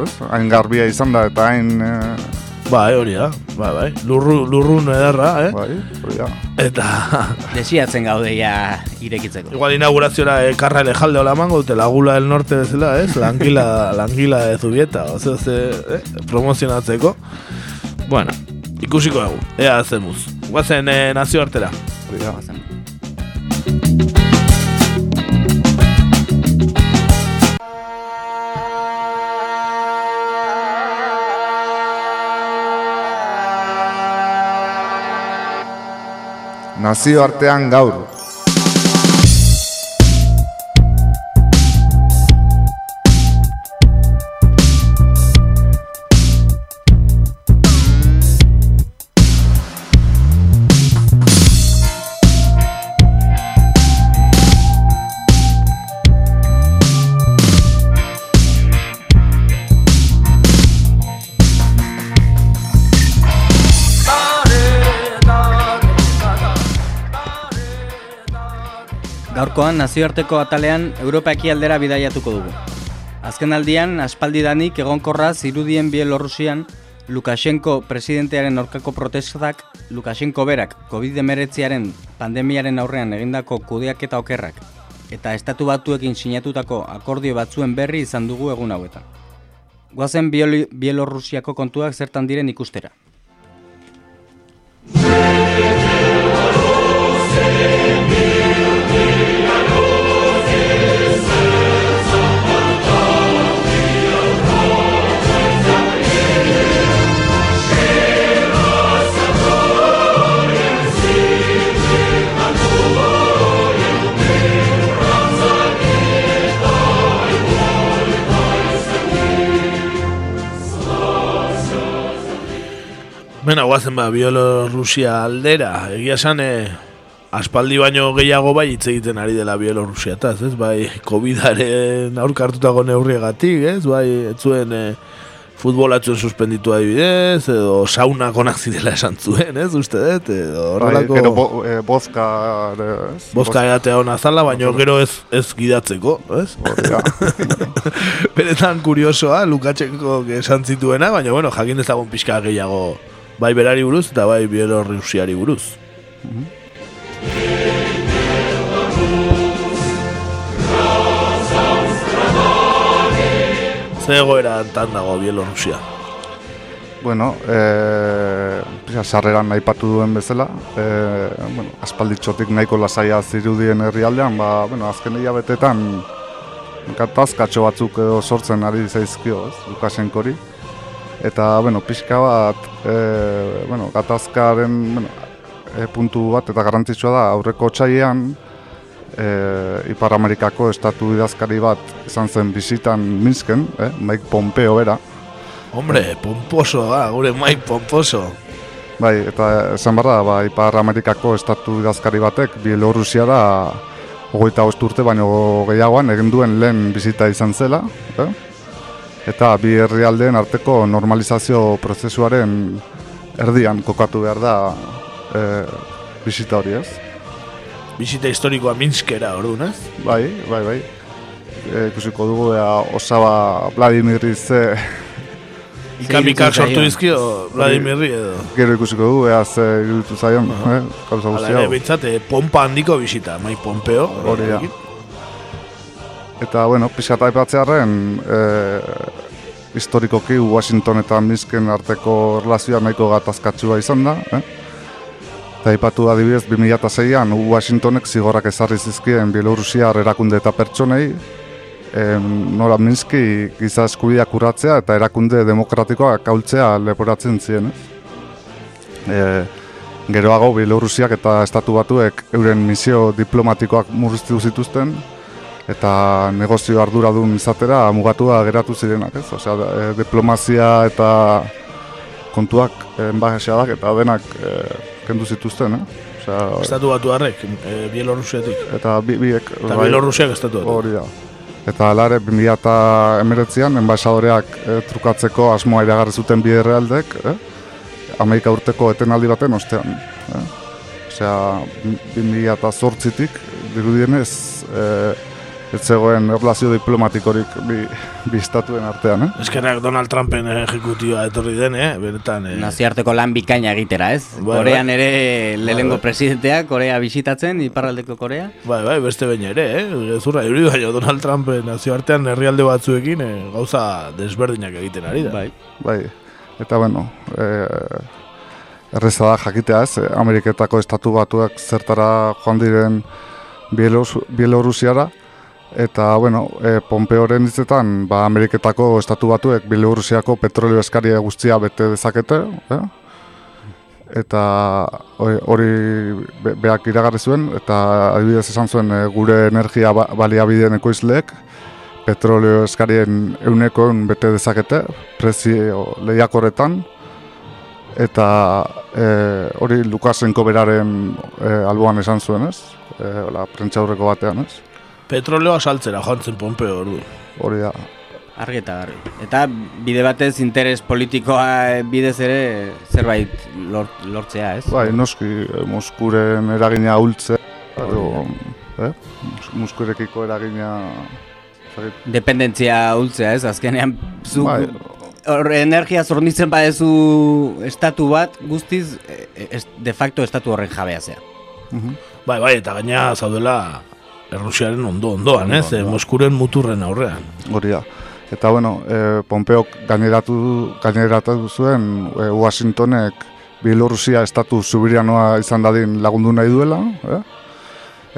[SPEAKER 6] Ez? Hain garbia izan da eta hain... Eh,
[SPEAKER 7] Bai, hori da, bai, bai, lurru, lurrun ederra, eh?
[SPEAKER 6] bai, hori da.
[SPEAKER 7] Eta,
[SPEAKER 9] desiatzen gaude ja irekitzeko.
[SPEAKER 7] igual inaugurazioa eh, karra elejalde hola mango, dute lagula del norte bezala, ez? Langila, langila de zubieta, oze, ze, eh? promozionatzeko. Bueno, ikusiko dugu, ea zemuz. Guazen eh, nazio artera.
[SPEAKER 6] Hori da. Nazio artean gaur.
[SPEAKER 9] Gaurkoan nazioarteko atalean Europa ekialdera bidaiatuko dugu. Azken aldian, aspaldidanik egonkorra zirudien Bielorrusian Lukashenko presidentearen aurkako protestak, Lukashenko berak COVID-19aren pandemiaren aurrean egindako kudeaketa okerrak eta estatu batuekin sinatutako akordio batzuen berri izan dugu egun hauetan. Goazen Bielorrusiako kontuak zertan diren ikustera.
[SPEAKER 7] Bena, guazen ba, Bielorrusia aldera, egia esan, eh, aspaldi baino gehiago bai hitz egiten ari dela Bielorrusia, eta ez, bai, COVID-aren aurkartutako neurriegatik, ez, bai, ez zuen eh, futbolatzen suspenditu adibidez, edo sauna konak zidela esan zuen, ez, uste dut, edo
[SPEAKER 6] Bai,
[SPEAKER 7] horrelako...
[SPEAKER 6] gero bo, e, bozka... Ez,
[SPEAKER 7] Bozka edatea hona zala, baina gero ez, ez gidatzeko, ez? Beretan kuriosoa, Lukatxenko esan zituena, baina bueno, jakin dezagun pixka gehiago bai berari buruz eta bai Bielorrusiari buruz. Ze egoera tan dago Bielorrusia?
[SPEAKER 6] Bueno, e, sarreran aipatu duen bezala, e, bueno, aspalditxotik nahiko lasaia zirudien herrialdean, ba, bueno, azken hilabetetan gatazkatxo batzuk edo sortzen ari zaizkio, ez, Lukasenkori. Eta, bueno, pixka bat, e, bueno, gatazkaren bueno, e, puntu bat eta garrantzitsua da, aurreko txaian, e, Ipar Amerikako estatu idazkari bat izan zen bizitan Minsken, eh, Mike Pompeo bera.
[SPEAKER 7] Hombre, pomposo, ba, gure Mike pomposo.
[SPEAKER 6] Bai, eta esan barra, ba, Ipar Amerikako estatu idazkari batek, Bielorrusia da, hogeita urte, baino gehiagoan egin duen lehen bizita izan zela. Eh? Eta bi herrialdeen arteko normalizazio prozesuaren erdian kokatu behar da eh, bizita hori ez.
[SPEAKER 7] Bizita historikoa Minskera, orduan, ez?
[SPEAKER 6] Bai, bai, bai. E, ikusiko dugu, ea, osaba Vladimir ze
[SPEAKER 7] Ikamikak sortu dizkio Vladimirri edo.
[SPEAKER 6] Gero ikusiko dugu, ea ze iruditu zaion, eh? Gauza
[SPEAKER 7] Hala
[SPEAKER 6] guzti
[SPEAKER 7] ere,
[SPEAKER 6] hau.
[SPEAKER 7] bintzat, eh, pompa handiko bisita, Mike Pompeo.
[SPEAKER 6] Hori da. Eta, bueno, pixat aipatzearen, e, historikoki Washington eta Minsken arteko relazioa nahiko gatazkatsua izan da. Eh? Eta aipatu adibidez 2006an Washingtonek zigorrak ezarri zizkien Bielorrusia erakunde eta pertsonei, em, nola Minski giza eskubideak urratzea eta erakunde demokratikoak kaultzea leporatzen ziren. Ez? E, geroago Bielorrusiak eta estatu batuek euren misio diplomatikoak murriztu zituzten eta negozio arduradun izatera mugatua geratu zirenak, ez? Osea, e, diplomazia eta kontuak enbaixadak eta denak e, kendu zituzten, eh? Osea,
[SPEAKER 7] Estatu batu harrek, e, Bielorrusiatik.
[SPEAKER 6] eta bi, biek...
[SPEAKER 7] Eta Bielorrusiak estatu batu.
[SPEAKER 6] Hori da. Eta alare 2019an enbaixadoreak e, trukatzeko asmoa iragarri zuten bi herrialdek, eh? Amerika urteko etenaldi baten ostean. Eh? Osea, 2008tik dirudienez e, ez zegoen erlazio diplomatikorik bi, bi estatuen artean, eh?
[SPEAKER 7] Eskerrak Donald Trumpen ejekutioa etorri den, eh? Benetan, eh?
[SPEAKER 9] Nazioarteko lan bikaina egitera, ez?
[SPEAKER 7] Bai,
[SPEAKER 9] Korean
[SPEAKER 7] bai.
[SPEAKER 9] ere lehenengo
[SPEAKER 7] bai.
[SPEAKER 9] presidentea, Korea bisitatzen, iparraldeko Korea.
[SPEAKER 7] Bai, bai, beste behin ere, eh? Gezurra, hori baina Donald Trump nazioartean herrialde batzuekin eh, gauza desberdinak egiten ari da.
[SPEAKER 9] Bai.
[SPEAKER 6] Bai, eta bueno, e, erreza da jakitea ez, eh, Ameriketako estatu batuak zertara joan diren Bielos, Bielorrusiara, eta bueno, e, Pompeoren hitzetan, ba, Ameriketako estatu batuek Bielorrusiako petrolio eskaria guztia bete dezakete, eh? eta hori- be- beak iragarri zuen, eta adibidez esan zuen e, gure energia ba, baliabideen ekoizleek, petroleo eskarien euneko eun bete dezakete, prezio lehiakorretan, eta e, hori Lukasenko beraren e, alboan esan zuen, ez? E, la, prentxaurreko batean, ez?
[SPEAKER 7] Petroleoa saltzera joan zen Pompeo ordu.
[SPEAKER 6] Hori da.
[SPEAKER 9] Argi eta garbi. Eta bide batez interes politikoa eh, bidez ere zerbait lort, lortzea, ez?
[SPEAKER 6] Bai, noski, e, Moskuren eragina hultze, edo, eh? Mos- Moskurekiko eragina...
[SPEAKER 9] Dependentzia hultzea, ez? Azkenean zu
[SPEAKER 6] Bai.
[SPEAKER 9] hor energia zornitzen badezu estatu bat, guztiz eh, de facto estatu horren jabea zea.
[SPEAKER 7] Bai, bai, eta gaina zaudela Errusiaren ondo ondoan, ez? Eh, Moskuren muturren aurrean.
[SPEAKER 6] Hori da. Eta bueno, e, Pompeok gaineratu, gaineratu zuen e, Washingtonek Bielorrusia estatu subirianoa izan dadin lagundu nahi duela, eh?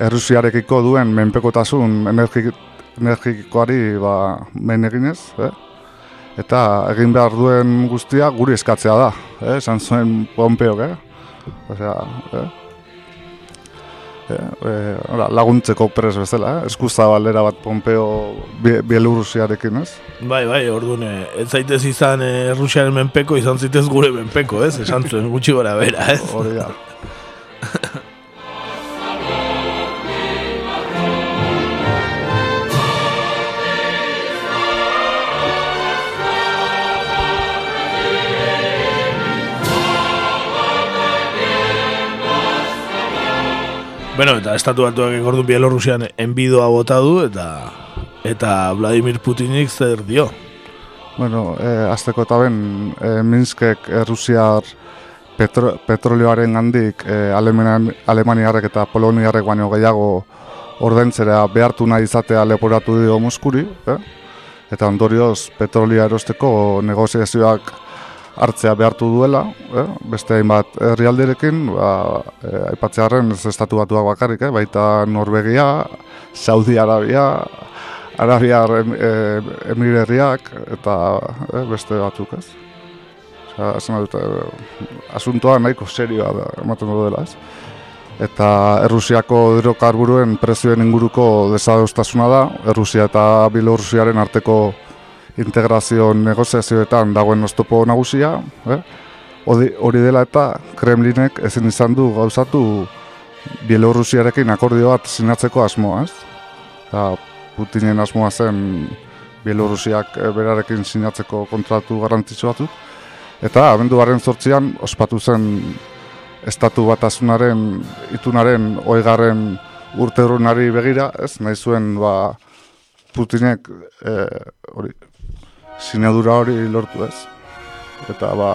[SPEAKER 6] Errusiarekiko duen menpekotasun energi, energikoari ba, men eginez, eh? eta egin behar duen guztia guri eskatzea da, eh? esan zuen Pompeok, eh? Osea, eh? E, ora, laguntzeko pres bezala, eh? eskuza balera bat Pompeo Bielorrusiarekin, ez?
[SPEAKER 7] Bai, bai, orduan, ez zaitez izan eh, Rusiaren menpeko, izan zaitez gure menpeko, ez? Esan zuen gutxi gora bera, ez?
[SPEAKER 6] Hori da.
[SPEAKER 7] Bueno, eta estatu batuak egordu Bielorrusian enbidoa bota du eta eta Vladimir Putinik zer dio.
[SPEAKER 6] Bueno, eh, azteko eta ben, eh, Minskek eh, Rusiar petro, petrolioaren gandik eh, Alemaniarrek eta Poloniarrek baino gehiago ordentzera behartu nahi izatea leporatu dio Moskuri, eh? eta ondorioz petrolia erosteko negoziazioak hartzea behartu duela, eh? beste hainbat herrialderekin, ba, eh, aipatzearen ez estatu batuak bakarrik, eh? baita Norvegia, Saudi Arabia, Arabiar em, eh, emirerriak eta eh, beste batzuk ez. Osea, esan dut, eh, asuntoa nahiko serioa da, ematen du dela ez. Eta Errusiako hidrokarburuen prezioen inguruko desadostasuna da, Errusia eta Bielorrusiaren arteko integrazio negoziazioetan dagoen oztopo nagusia, eh? hori dela eta Kremlinek ezin izan du gauzatu Bielorrusiarekin akordio bat sinatzeko asmoa, ez? Eta Putinen asmoa zen Bielorrusiak berarekin sinatzeko kontratu garrantzitsu batzuk. Eta abenduaren zortzian ospatu zen estatu batasunaren itunaren oigarren urte begira, ez? Nahi zuen ba, Putinek hori sinadura hori lortu ez. Eta ba,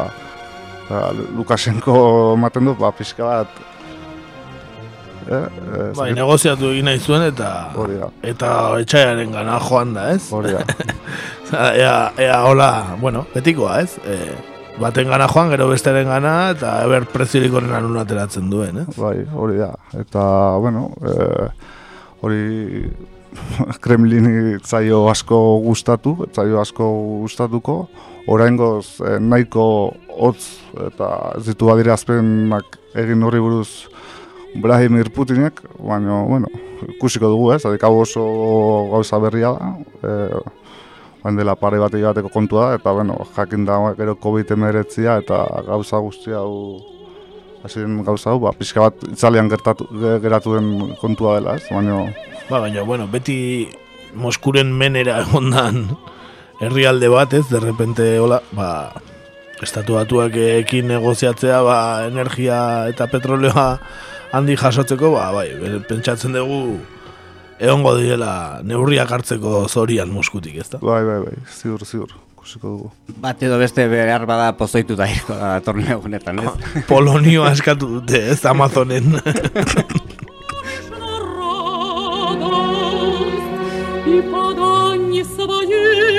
[SPEAKER 6] ba Lukashenko ematen du, ba, pixka bat
[SPEAKER 7] Eh, eh, bai, negoziatu egin nahi zuen eta eta etxaiaren gana joan da, ez?
[SPEAKER 6] Hori
[SPEAKER 7] ea, ea, hola, bueno, betikoa, ez? E, baten gana joan, gero besteren gana, eta eber preziorik horren anun ateratzen duen, eh?
[SPEAKER 6] Bai, hori da. Eta, bueno, e, hori Kremlini zaio asko gustatu, zaio asko gustatuko, oraingoz eh, nahiko hotz eta ez ditu adirazpenak egin horri buruz Vladimir Putinek, baina, bueno, ikusiko dugu ez, adik hau oso gauza berria da, e, baina dela pare bat bateko kontua da, eta, bueno, jakin da gero COVID emeretzia eta gauza guztia hau, hasien gauza hau, ba, pixka bat itzalean gertatu, geratu den kontua dela ez, baina...
[SPEAKER 7] Ba, baina, bueno, beti Moskuren menera egondan herrialde bat ez, derrepente, hola, ba, estatu batuak ekin negoziatzea, ba, energia eta petroleoa handi jasotzeko, ba, bai, pentsatzen dugu egongo direla neurriak hartzeko zorian muskutik, ezta?
[SPEAKER 6] Bai, bai, bai, ziur, ziur, kusiko dugu.
[SPEAKER 9] Bat edo beste behar bada pozoitu da irko da torneo gunetan, ez?
[SPEAKER 7] Polonio askatu dute, ez, Amazonen. Под подание своей.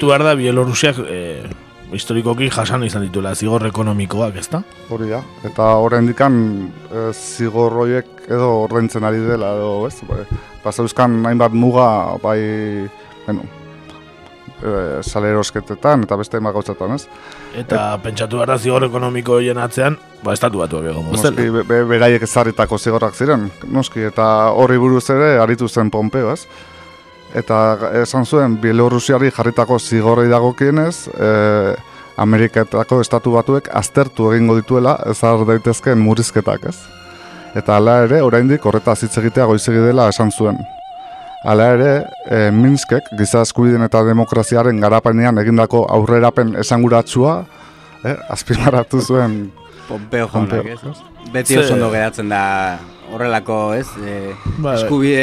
[SPEAKER 7] Gogoratu behar da Bielorrusiak e, historikoki jasan izan dituela zigor ekonomikoak, ezta?
[SPEAKER 6] Hori da, eta horren dikan e, zigor horiek edo ordaintzen ari dela edo, ez? Bai, Pasauzkan hainbat muga, bai, bueno, e, salerosketetan eta beste ema gautzetan, ez?
[SPEAKER 7] Eta pentsatu behar da zigor ekonomiko hien atzean, ba, estatu batu egon
[SPEAKER 6] Noski, be, beraiek ezarritako zigorrak ziren, noski, eta horri buruz ere aritu zen Pompeo, ez? Eta esan zuen Bielorrusiari jarritako zigorrei dagokienez, e, Ameriketako estatu batuek aztertu egingo dituela ezar daitezkeen murrizketak, ez? Eta hala ere, oraindik horretaz hitz egitea goizegi dela esan zuen. Hala ere, e, Minskek giza eskubideen eta demokraziaren garapenean egindako aurrerapen esanguratsua, eh, azpimarratu zuen
[SPEAKER 9] Pompeo jaunak, ez? Beti oso ondo geratzen da horrelako, ez? E, ba, eskubide,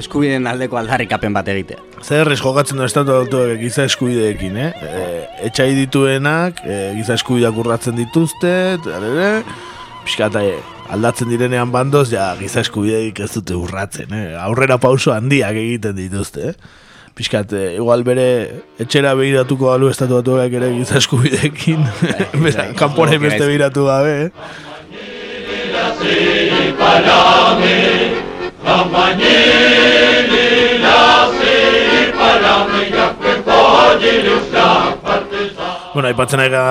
[SPEAKER 9] eskubideen aldeko aldarrikapen bat egitea.
[SPEAKER 7] Zer jokatzen du estatu autoek giza eskubideekin, eh? E, etxai dituenak, e, giza eskubideak urratzen dituzte, ere, pixkata e, aldatzen direnean bandoz, ja, giza eskubideik ez dute urratzen, eh? Aurrera pauso handiak egiten dituzte, eh? Piskat, eh, igual bere etxera behiratuko alu estatu batuak ere giza eskubidekin. Bera, kanpone beste behiratu gabe, eh? Bueno, aipatzen ega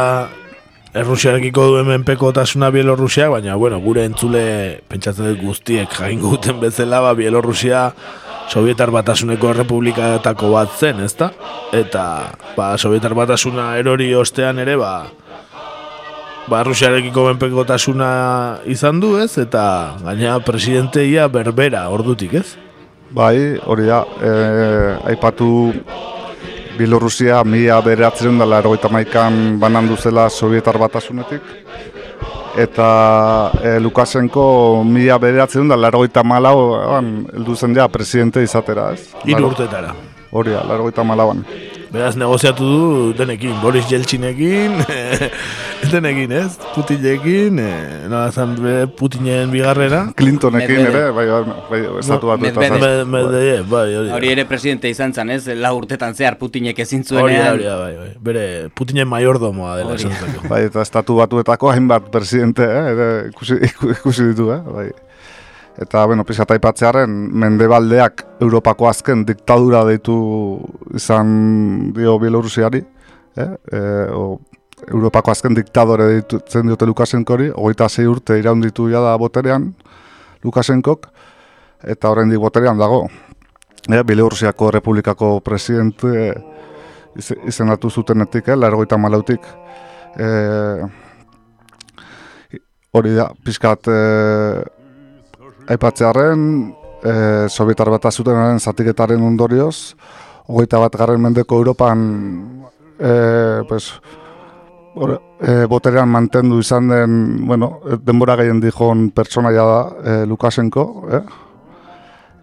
[SPEAKER 7] Errusiarekiko duen menpeko tasuna Bielorrusia, baina, bueno, gure entzule pentsatzen dut guztiek jaingo guten bezala, ba, Bielorrusia Sovietar Batasuneko Republikatako bat zen, ezta? Eta, ba, Sovietar Batasuna erori ostean ere, ba, ba, Rusiarekiko menpeko tasuna izan du, ez? Eta, gaina presidenteia berbera, ordutik, ez?
[SPEAKER 6] Bai, hori da, e, aipatu Bielorrusia mila beratzen dela erogeita maikan banan duzela Sovietar batasunetik. Eta e, Lukasenko mila beratzen dela erogeita malau eldu zen ja presidente izatera ez.
[SPEAKER 7] Iru urtetara.
[SPEAKER 6] Hori da, erogeita malauan.
[SPEAKER 7] Beraz negoziatu du denekin, Boris Jeltzinekin, denekin ez, Putinekin, e, nola zan Putinen bigarrera.
[SPEAKER 6] Clintonekin ere, bai, bai, bai, estatu bat.
[SPEAKER 7] bai,
[SPEAKER 9] hori ere presidente izan zan ez, la urtetan zehar Putinek ezin zuenean.
[SPEAKER 7] Hori, bai, bai, bere Putinen maiordomoa dela esan
[SPEAKER 6] Bai, eta estatu batuetako hainbat presidente, eh, ere, ikusi, ikusi ditu, eh, bai. Eta, bueno, pixat aipatzearen, mendebaldeak Europako azken diktadura deitu izan dio Bielorusiari, eh? e, o, Europako azken diktadore deitu zen diote Lukasenkori, hogeita zei urte iraunditu da boterean Lukasenkok, eta horrendik boterean dago. E, Bielorusiako Republikako presidente izendatu zutenetik, eh? largoita malautik. E, hori da, pixkat... E, aipatzearen e, Sovietar bat azutenaren zatiketaren ondorioz, hogeita bat garren mendeko Europan e, pues, or, e, boterean mantendu izan den, bueno, denbora gehien dijon pertsonaia da e, Lukasenko, eh?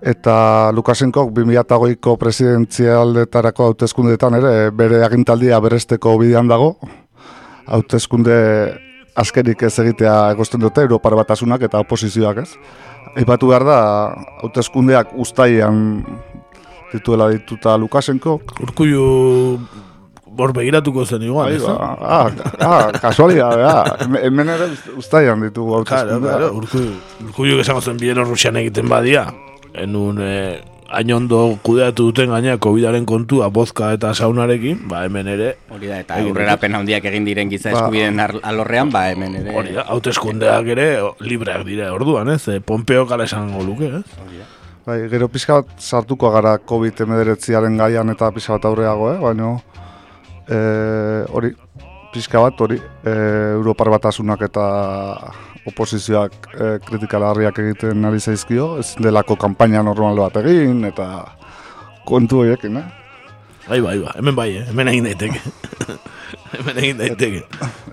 [SPEAKER 6] eta Lukasenko 2008ko presidentzialdetarako hauteskundeetan ere bere agintaldia beresteko bidean dago, hauteskunde askerik ez egitea egosten dute Europar batasunak eta oposizioak ez. Aipatu behar da, hauteskundeak ustaian dituela dituta Lukasenko.
[SPEAKER 7] Urkullu bor begiratuko zen igual, ez?
[SPEAKER 6] Ba, ah, ah, kasualia, hemen ere ustaian ditugu hauteskundeak.
[SPEAKER 7] Claro, claro, urkullu esango zen Bielorrusian egiten badia, en un... Eh, ainondo kudeatu duten gaina COVIDaren kontua bozka eta saunarekin, ba hemen ere
[SPEAKER 9] hori da eta aurrera pena handiak egin diren giza ba. eskubideen alorrean, ba hemen ere
[SPEAKER 7] hori da hauteskundeak ere libreak dira orduan, ez? E, Pompeo kala esango luke, ez?
[SPEAKER 6] Bai, gero pixka bat sartuko gara COVID-19 gaian eta pixka bat aurreago, eh? baina e, hori, pixka bat hori, e, Europar batasunak eta oposizioak e, kritikalarriak egiten ari zaizkio, ez delako kanpaina normal bat egin, eta kontu horiekin, eh?
[SPEAKER 7] Bai, bai, bai, hemen bai, eh? hemen egin daiteke. hemen egin daiteke.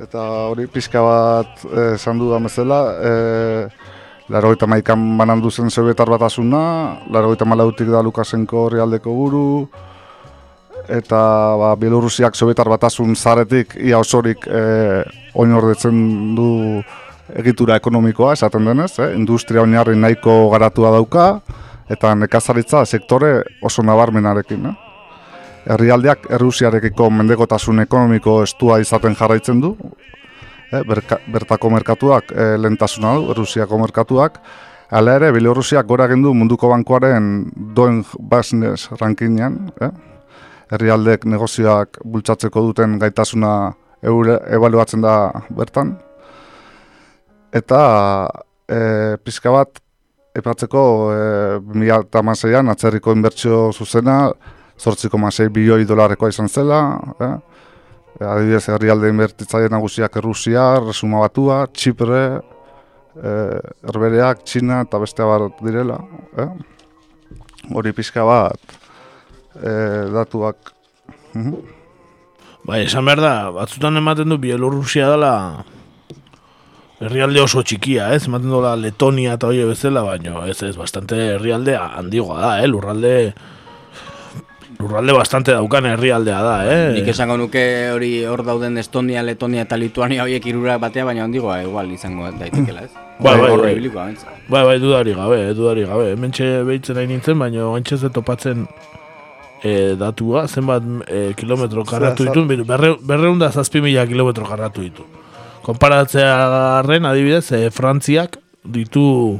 [SPEAKER 6] Eta, hori pixka bat eh, esan dudan bezala, e, Laro eta maikan banan duzen Sovietar bat asuna, laro eta malautik da Lukasenko horri aldeko buru, eta ba, Bielorusiak Sovietar bat asun zaretik, ia osorik e, oin du egitura ekonomikoa esaten denez, eh? industria oinarri nahiko garatua dauka eta nekazaritza sektore oso nabarmenarekin. Eh? Herrialdeak Errusiarekiko mendekotasun ekonomiko estua izaten jarraitzen du, eh? bertako merkatuak eh, lentasuna du, Errusiako merkatuak, Hala ere, Bielorrusiak gora gendu munduko bankoaren doen business rankingean, eh? herrialdek negozioak bultzatzeko duten gaitasuna ebaluatzen da bertan, eta e, pizka bat epatzeko e, 2006an atzerriko inbertsio zuzena 8,6 bilioi dolarrekoa izan zela, eh? adibidez herrialde inbertitzaile nagusiak Errusia, Resuma Batua, Txipre, e, Herbereak, Txina eta beste bat direla. Eh? Hori pixka bat e, datuak. Mhm.
[SPEAKER 7] Bai, esan behar da, batzutan ematen du Bielorrusia dela herrialde oso txikia, ez? Ematen dola Letonia eta hori bezala, baina ez ez, bastante herrialde handigoa da, eh? Lurralde lurralde bastante daukan herrialdea da, eh?
[SPEAKER 9] Nik esango nuke hori hor dauden Estonia, Letonia eta Lituania horiek irura batea, baina handigoa igual izango daitekela, ez?
[SPEAKER 7] Bai, bai, bai.
[SPEAKER 9] Ibiliko,
[SPEAKER 7] bai, bai, dudari gabe, dudari gabe. Hementxe behitzen nahi nintzen, baina gantxe ze topatzen e, datua, zenbat e, kilometro karratu ditu, berre, berreunda zazpi mila kilometro karratu ditu. Konparatzea garren, adibidez, e, Frantziak ditu...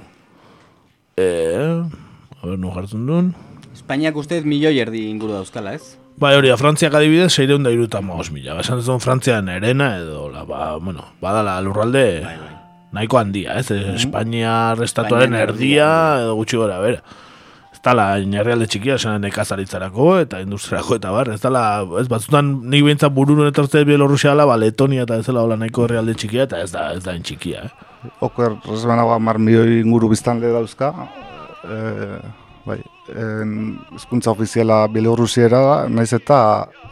[SPEAKER 7] E, a ber, no jartzen duen...
[SPEAKER 9] Espainiak ustez milioi erdi inguru dauzkala, ez?
[SPEAKER 7] Bai, hori, Frantziak adibidez, seireun da iruta maos mila. Esan ez duen Frantzian erena edo, la, ba, bueno, badala lurralde bai, bai. nahiko handia, ez? Mm Espainia restatuaren erdia edo gutxi gora, bera. Ez tala, inerrealde txikia, esan nekazaritzarako eta industriako eta bar. Ez tala, ez batzutan nik bintzat burun etortze Bielorrusia ala, ba, Letonia eta ez dela hola nahiko herrialde txikia eta ez da, ez da txikia, eh?
[SPEAKER 6] Oker, resbanagoa mar milioi inguru biztanle dauzka. Eh, bai, en, eskuntza ofiziala Bielorrusiera da, naiz eta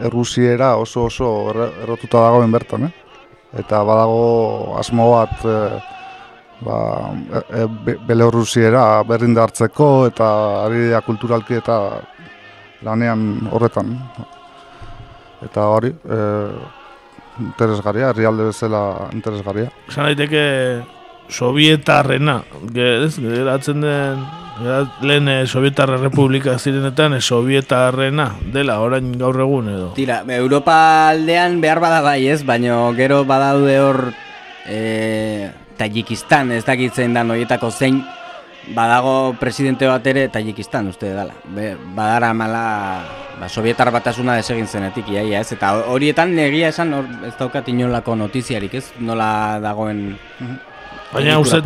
[SPEAKER 6] Errusiera oso oso errotuta dagoen bertan, eh? Eta badago asmo bat e, ba, e, e, Bielorrusiera berrindartzeko eta ari kulturalki eta lanean horretan. Eta hori, e, interesgarria, herrialde bezala interesgarria.
[SPEAKER 7] Esan daiteke sovietarrena, geratzen den lehen eh, Sovietarra Republika zirenetan eh, Sovietarrena dela orain gaur egun edo.
[SPEAKER 9] Tira, Europa aldean behar bada bai ez, baina gero badaude hor e, Tajikistan ez dakitzen da noietako zein badago presidente bat ere Tajikistan uste dela. Be, badara mala ba, Sovietar batasuna desegin zenetik iaia ez, eta horietan negia esan hor, ez daukat inolako notiziarik ez, nola dagoen... Mhm.
[SPEAKER 7] Baina uste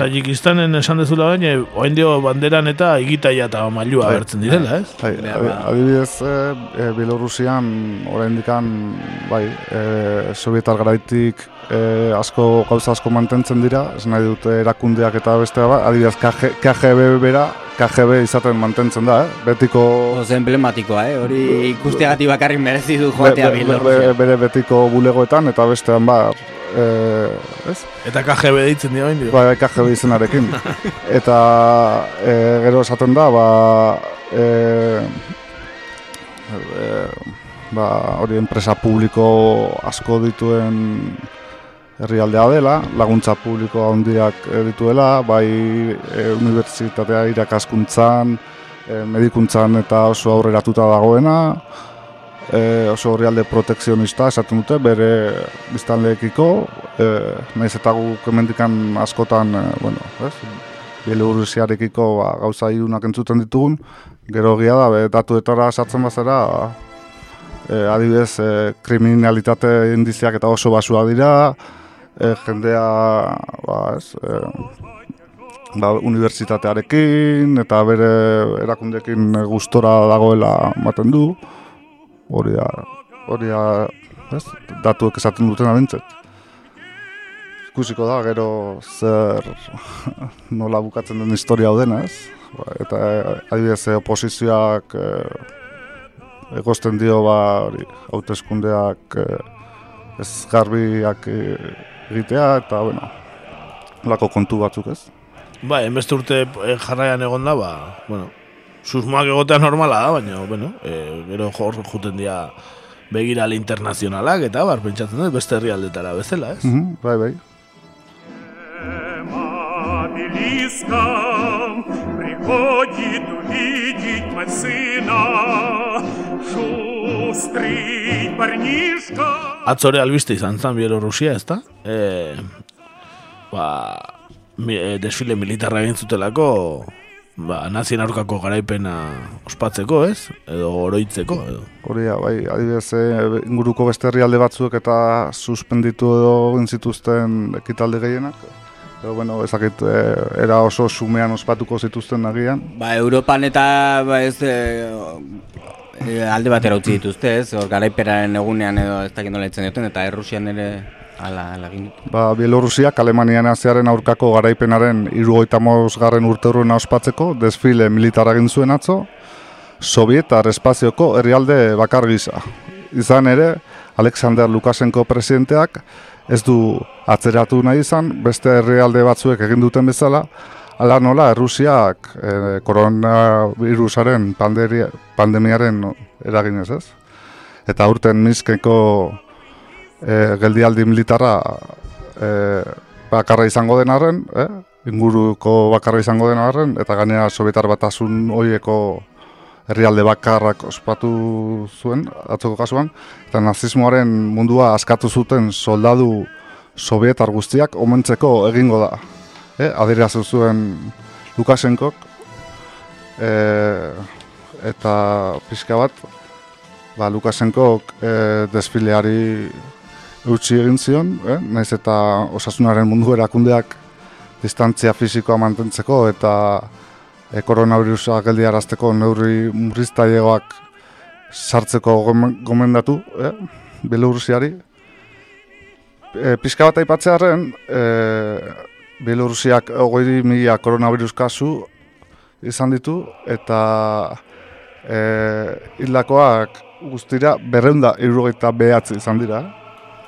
[SPEAKER 7] Tajikistanen esan dezula baina oain dio banderan eta egitaia eta mailua bai, agertzen direla, ez?
[SPEAKER 6] Bai, adibidez, e, e, Bielorrusian orain dikan, bai, e, sovietar garaitik e, asko gauza asko mantentzen dira, ez nahi dute erakundeak eta bestea ba, adibidez KGB bera, KGB izaten mantentzen da, eh? betiko...
[SPEAKER 9] Oze emblematikoa, eh? hori ikusteagati bakarrik merezi du joatea be, be,
[SPEAKER 6] Bere betiko bulegoetan eta bestean ba, eh, ez?
[SPEAKER 7] Eta KGB ditzen dira bain
[SPEAKER 6] Bai, KGB izenarekin. eta eh, gero esaten da, ba, eh, eh, ba, hori enpresa publiko asko dituen herrialdea dela, laguntza publiko handiak dituela, bai e, unibertsitatea irakaskuntzan, e, medikuntzan eta oso aurreratuta dagoena, e, oso horrialde protekzionista esaten dute bere biztanleekiko e, naiz eta guk hemendikan askotan e, bueno, ez? Bielorrusiarekiko ba, gauza irunak entzuten ditugun gero gia da, be, datuetara esatzen bazera e, adibidez e, kriminalitate indiziak eta oso basua dira e, jendea ba, ez, e, ba, unibertsitatearekin eta bere erakundekin gustora dagoela ematen du hori da, hori da, ez, datuek esaten duten abintzet. Ikusiko da, gero zer nola bukatzen den historia hau ez? Ba, eta adibidez oposizioak e, egosten dio ba, hori, hauteskundeak e, ez garbiak e, egitea, eta, bueno, lako kontu batzuk ez.
[SPEAKER 7] Ba, enbeste urte jarraian egon da, ba, bueno, susmoak egotea normala da, baina, bueno, e, gero jor juten dira begira internazionalak eta bar pentsatzen dut beste herrialdetara bezala, ez?
[SPEAKER 6] Mm bai, bai.
[SPEAKER 7] Atzore albiste izan zan Bielorrusia, ez da? E, ba, e, desfile militarra egin zutelako ba, nazien aurkako garaipena ospatzeko, ez? Edo oroitzeko, edo.
[SPEAKER 6] Hori, bai, adibidez, e, inguruko beste herrialde batzuek eta suspenditu edo zituzten ekitalde gehienak. Pero bueno, ezakit, e, era oso sumean ospatuko zituzten nagian.
[SPEAKER 9] Ba, Europan eta ba, ez, e, e, alde batera utzi dituzte, ez? Hor garaiperaren egunean edo ez dakit nola itzen eta Errusian ere ala, egin dut.
[SPEAKER 6] Ba, Bielorusiak Alemanian aziaren aurkako garaipenaren irugoita garren urte ospatzeko desfile militara egin zuen atzo, Sovietar espazioko herrialde bakar gisa. Izan ere, Alexander Lukasenko presidenteak ez du atzeratu nahi izan, beste herrialde batzuek egin duten bezala, ala nola Errusiak e, koronavirusaren pandemiaren eraginez ez. Eta urten Minskeko e, geldialdi militarra e, bakarra izango den arren, e, inguruko bakarra izango den arren, eta gainera Sovietar batasun horieko herrialde bakarrak ospatu zuen, atzoko kasuan, eta nazismoaren mundua askatu zuten soldadu sovietar guztiak omentzeko egingo da. E, Adirazu zuen Lukasenkok, e, eta pixka bat, ba, Lukasenkok e, desfileari utzi egin zion, e, naiz eta osasunaren mundu erakundeak distantzia fisikoa mantentzeko eta e, koronavirusa geldi arazteko neurri murriztailegoak sartzeko gomendatu, eh, Belorusiari. E, pizka bat aipatzearen, e, Belorusiak ogoi mila koronavirus kasu izan ditu, eta e, hildakoak guztira berreunda irrogeita behatzi izan dira.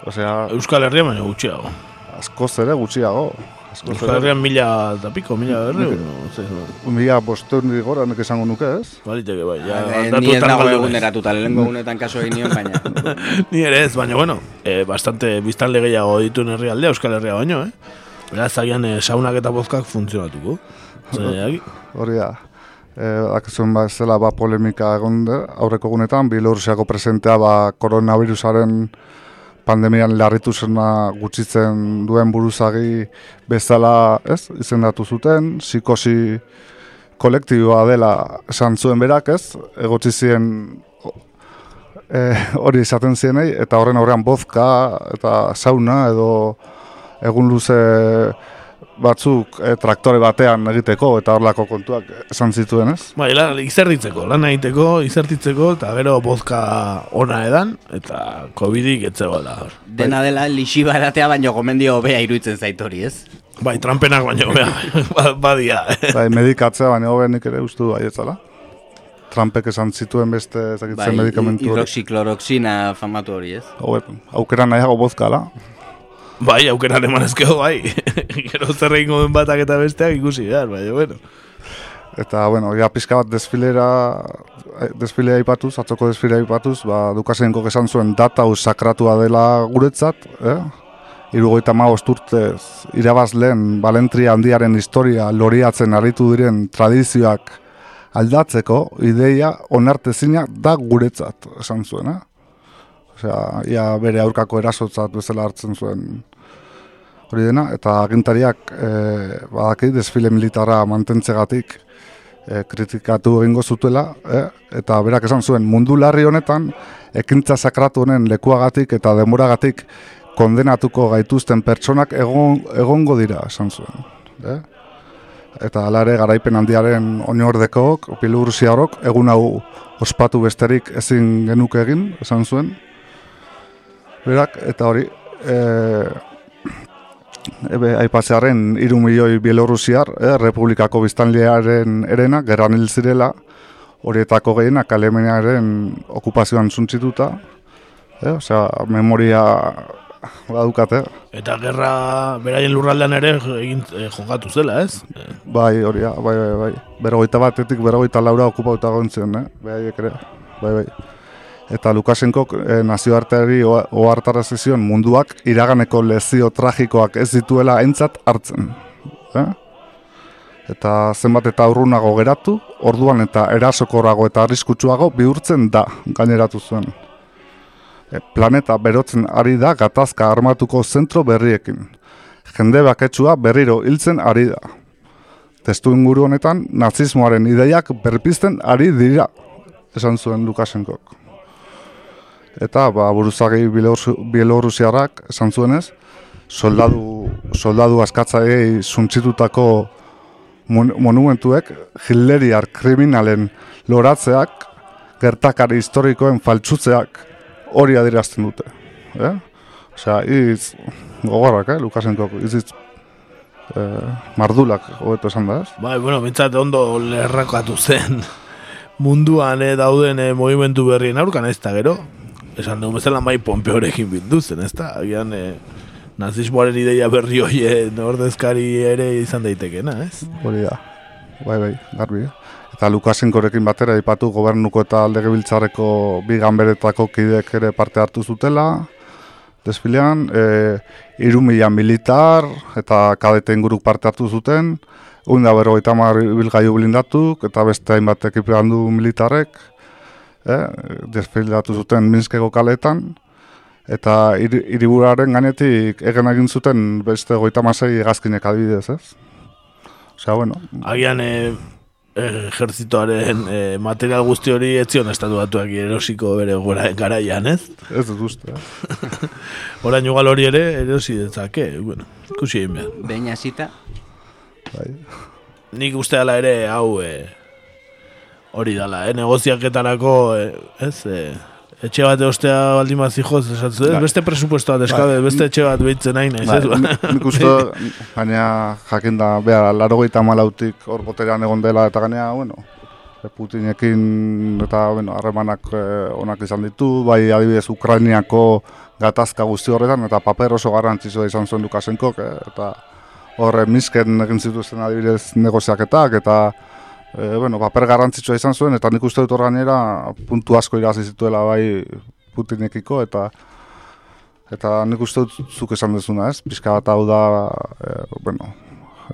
[SPEAKER 7] Osea, Euskal Herria baina gutxiago.
[SPEAKER 6] Askoz ere gutxiago.
[SPEAKER 7] Euskal Herrian mila eta piko, mila berri,
[SPEAKER 6] no? Mila bosteun digora, nek esango nuke, ez?
[SPEAKER 7] Baliteke, bai, ja,
[SPEAKER 9] ba, Ni ez dago egun eratuta, lehenko egunetan kaso egin nion, baina...
[SPEAKER 7] Ni ere ez, baina, bueno, eh, bastante biztan legeiago ditu herri aldea, Euskal Herria baino, eh? Beraz, agian, eh, saunak eta bozkak funtzionatuko.
[SPEAKER 6] Hori da. Eh, Akizuen ba, ez dela, ba, polemika egon aurreko egunetan, Bielorrusiako presentea, ba, koronavirusaren pandemian larritu zena gutxitzen duen buruzagi bezala, ez, izendatu zuten, psikosi kolektiboa dela esan zuen berak, ez, egotzi ziren e, hori izaten zienei, eta horren aurrean bozka eta sauna edo egun luze batzuk e, traktore batean egiteko eta horlako kontuak esan zituen, ez?
[SPEAKER 7] Bai, lan izerditzeko, lan egiteko, izerditzeko, eta gero bozka ona edan, eta COVID-ik etzego da.
[SPEAKER 9] Dena dela, lixi baratea baino gomendio bea iruditzen zaitori, ez?
[SPEAKER 7] Bai, trampenak baino bea, ba, badia.
[SPEAKER 6] Bai, medikatzea baino bea nik ere ustu bai etzala. Trampek esan zituen beste ezakitzen bai, medikamentu
[SPEAKER 9] hori. Hidroxikloroxina famatu hori, ez?
[SPEAKER 6] Hau, aukera nahiago bozkala.
[SPEAKER 7] Bai, aukera aleman ezkeo, bai. Gero zer egin den batak eta besteak ikusi behar, bai, bueno.
[SPEAKER 6] Eta, bueno, ja pizka bat desfilera, desfilea ipatuz, atzoko desfilea ipatuz, ba, Dukasenko esan zuen data sakratua dela guretzat, eh? Irugoita ma urtez, irabaz lehen Balentria handiaren historia loriatzen aritu diren tradizioak aldatzeko ideia onartezina da guretzat, esan zuen, eh? Osea, ia bere aurkako erasotzat bezala hartzen zuen hori dena, eta agintariak e, badaki desfile militara mantentzegatik e, kritikatu egingo zutela, e, eta berak esan zuen mundu larri honetan, ekintza sakratu honen lekuagatik eta demoragatik kondenatuko gaituzten pertsonak egon, egongo dira, esan zuen. E? Eta alare garaipen handiaren oinordekok, piluruzia horok, egun hau ospatu besterik ezin genuke egin, esan zuen, berak, eta hori, e, ebe, aipatzearen iru milioi Bielorrusiar, e, Republikako biztanlearen erena, gerran hil zirela, horietako gehienak Alemaniaren okupazioan zuntzituta, e, osea, memoria badukate.
[SPEAKER 7] Eta gerra beraien lurraldean ere egin e, jokatu zela, ez?
[SPEAKER 6] Bai, hori, bai, bai, bai. Berrogeita batetik, berrogeita laura okupauta gontzen, eh? Bai, ere, bai, bai eta Lukasenko e, nazioarteari ohartara zion munduak iraganeko lezio tragikoak ez dituela entzat hartzen. Eh? Eta zenbat eta urrunago geratu, orduan eta erasokorago eta arriskutsuago bihurtzen da gaineratu zuen. E, planeta berotzen ari da gatazka armatuko zentro berriekin. Jende baketsua berriro hiltzen ari da. Testu inguru honetan, nazismoaren ideiak berpizten ari dira, esan zuen Lukasenkok eta ba, buruzagi Bielorrusiarrak esan zuenez, soldadu, soldadu askatzaiei zuntzitutako monumentuek Hilleriar kriminalen loratzeak gertakari historikoen faltsutzeak hori adirazten dute. Eh? Osea, iz gogorrak, eh, Lukasenko, iz iz eh, mardulak, hobeto esan da, ez?
[SPEAKER 7] Bai, bueno, bintzat ondo lerrakatu zen munduan eh, dauden eh, movimentu berrien aurkan ez da gero. Esan dugu bezala mai pompeorekin bilduzen, ez da? Agian eh, nazismoaren ideia berri hoien ordezkari ere izan daitekena, ez?
[SPEAKER 6] Hori da, bai, bai, garbi. eh? Eta Lukasenkorekin batera ipatu gobernuko eta legebiltzarreko bi ganberetako kideek ere parte hartu zutela, desfilean, e, iru mila militar eta kadete inguruk parte hartu zuten, Uin da berrogeita hamar ibilgailu blindatuk eta beste hainbat ekipandu militarrek, eh, desfilatu zuten Minskeko kaletan, eta hiri- hiriburaren gainetik egen egin zuten beste goita masei egazkinek adibidez, ez? Osea, bueno,
[SPEAKER 7] Agian eh, ejertzitoaren eh, material guzti hori etzion estatu batuak erosiko bere gora, garaian, ez?
[SPEAKER 6] ez dut uste. Eh?
[SPEAKER 7] Orain ugal hori ere erosi dezake, bueno, ikusi egin behar.
[SPEAKER 9] Behin hasita,
[SPEAKER 6] Bai.
[SPEAKER 7] Nik uste dela ere hau eh, hori dala, eh, negoziaketarako, eh, ez, eh, etxe bat eostea baldin bat zijoz, esatzu, ez,
[SPEAKER 6] Bai.
[SPEAKER 7] beste presupuesto bat eskabe, beste etxe bat behitzen nahi nahi,
[SPEAKER 6] Bai,
[SPEAKER 7] ez,
[SPEAKER 6] nik- nik uste, gaina jakin da, behar, laro gehieta malautik hor boterean egon dela, eta gaina, bueno, Putinekin eta, bueno, harremanak eh, onak izan ditu, bai adibidez Ukrainiako gatazka guzti horretan, eta paper oso garrantzitsua izan zuen Lukasenkok, eh, eta horre misken egin zituzten adibidez negoziaketak, eta e, bueno, paper garrantzitsua izan zuen, eta nik uste dut hor gainera puntu asko irazi zituela bai Putinekiko, eta eta nik uste dut zuk esan dezuna, ez? Pizka bat hau da, e, bueno,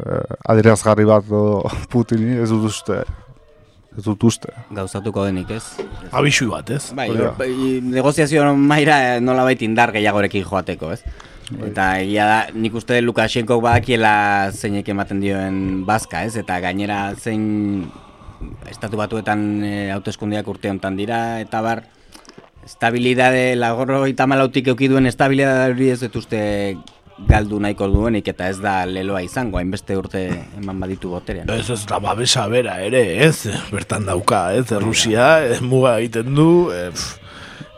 [SPEAKER 6] e, adierazgarri bat do Putini, ez dut uste, ez dut uste.
[SPEAKER 9] gauzatuko denik, ez?
[SPEAKER 7] Abixu bat, ez?
[SPEAKER 9] Bai, bai, negoziazio maira nola baita indar gehiagorekin joateko, ez? Eta egia da, nik uste Lukashenko badakiela zeinek ematen dioen bazka, ez? Eta gainera zein estatu batuetan e, hauteskundeak urte hontan dira, eta bar, estabilidade, lagorro eta malautik eukiduen estabilidade hori ez dut uste galdu nahiko duenik, eta ez da leloa izango, hainbeste urte eman baditu boterean.
[SPEAKER 7] Ez ez da babesa bera ere, ez? Bertan dauka, ez? Rusia, muga egiten du, pf,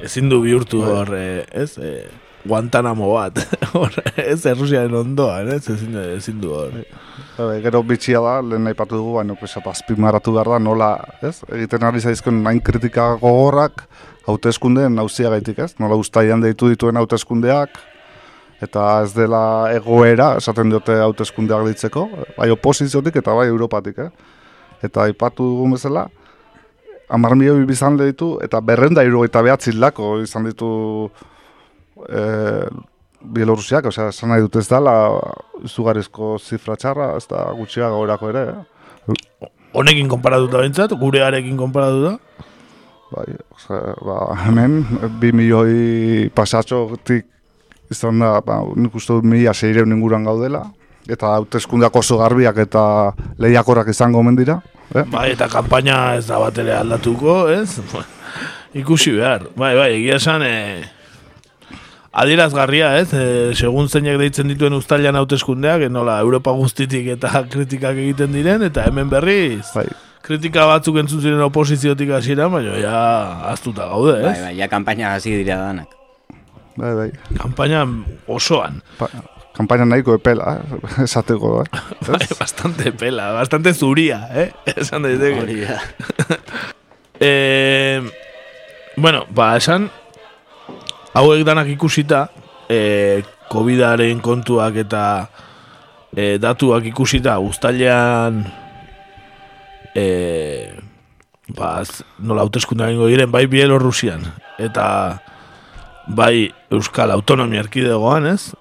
[SPEAKER 7] ezin du bihurtu hor, eh, ez? Eh, Guantanamo bat, hor, ez? Errusiaren ondoan, ez? Ezin, ezin du hor.
[SPEAKER 6] Bai, gero bitxia da, lehen aipatu dugu, baina pues, eta azpimarratu behar da, nola, ez? Egiten ari zaizkon nain kritika gogorrak, hauteskundeen nauzia gaitik, ez? Nola ustaian deitu dituen hauteskundeak, eta ez dela egoera, esaten diote hauteskundeak ditzeko, bai oposiziotik eta bai Europatik, eh? Eta aipatu dugun bezala, hamar milioi bizan ditu, eta berrenda irugaita behatzi lako izan ditu e, Bielorusiak, osea, esan nahi dut ez dela izugarrizko zifra txarra, ez da gutxia gaurako ere, eh?
[SPEAKER 7] Honekin konparatuta bintzat, gurearekin konparatuta.
[SPEAKER 6] Bai, osea, ba, hemen, bi milioi pasatxotik izan da, ba, nik uste dut mila seireun inguruan gaudela, eta hauteskundeak oso garbiak eta lehiakorrak izango omen dira. Eh?
[SPEAKER 7] Bai, eta kanpaina ez da bat ere aldatuko, ez? Ikusi behar. Bai, bai, egia esan, eh, adierazgarria, ez? Eh, segun zeinek deitzen dituen ustailan hauteskundeak, eh, nola Europa guztitik eta kritikak egiten diren, eta hemen berriz,
[SPEAKER 6] Bai,
[SPEAKER 7] kritika batzuk entzun ziren oposiziotik hasiera, baina ja aztuta gaude, ez?
[SPEAKER 9] Bai, bai, ja kanpaina hasi dira danak.
[SPEAKER 6] Bai, bai.
[SPEAKER 7] Kanpaina osoan.
[SPEAKER 6] Pa, kampaina nahiko epela, eh? esateko, eh?
[SPEAKER 7] Bai, bastante pela, bastante zuria, eh? Esan daiteke.
[SPEAKER 9] Hori da.
[SPEAKER 7] Eh, bueno, ba, esan, hauek danak ikusita, eh, COVID-aren kontuak eta eh, datuak ikusita, ustailean eh, ba, nola hauteskunde egingo diren, bai Bielorrusian, eta bai Euskal Autonomia Erkidegoan, ez?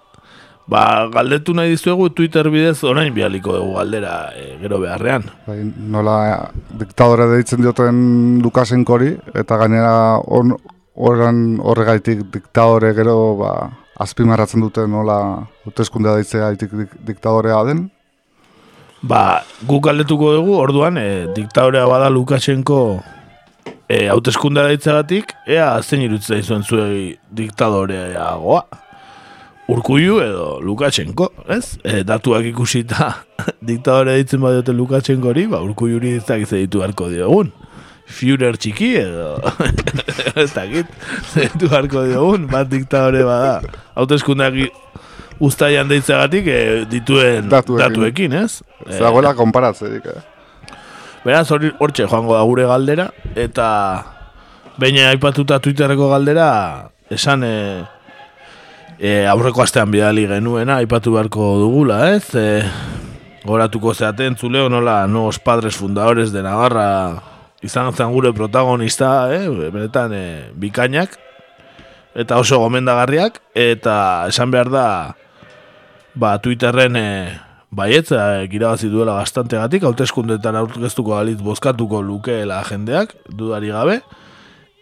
[SPEAKER 7] Ba, galdetu nahi dizuegu Twitter bidez orain bialiko dugu galdera eh, gero beharrean.
[SPEAKER 6] Bai, nola diktadore deitzen dioten Lukasenkori, eta gainera on, oran horregaitik diktadore gero ba, azpimarratzen dute nola hauteskundea deitzea dik, dik, diktadorea den.
[SPEAKER 7] Ba, guk galdetuko dugu, orduan, e, diktadorea bada Lukashenko e, hauteskundea deitzagatik, ea zein irutzen zuen zuei diktadoreagoa. Urkullu edo Lukashenko, ez? E, datuak ikusita diktadore deitzen badiote Lukashenko hori, ba, urkulluri ez dakiz ditu beharko diogun. Führer txiki edo ez dakit zentu harko diogun bat diktadore bada hauteskundak ustaian deitzagatik eh, dituen
[SPEAKER 6] Datuekin.
[SPEAKER 7] datuekin, ez?
[SPEAKER 6] Dagoela konparatzerik, eh?
[SPEAKER 7] Beraz, hori hortxe joango da gure galdera, eta behin aipatuta Twitterreko galdera, esan e, e, aurreko astean bidali genuena, aipatu beharko dugula, ez? E, goratuko zeaten zuleo nola nuevos padres fundadores de Navarra izan zen gure protagonista, eh? benetan e, bikainak, eta oso gomendagarriak, eta esan behar da, ba, Twitterren e, baietz, e, irabazi duela bastantegatik, hauteskundetan aurkeztuko galit bozkatuko lukeela jendeak, dudari gabe,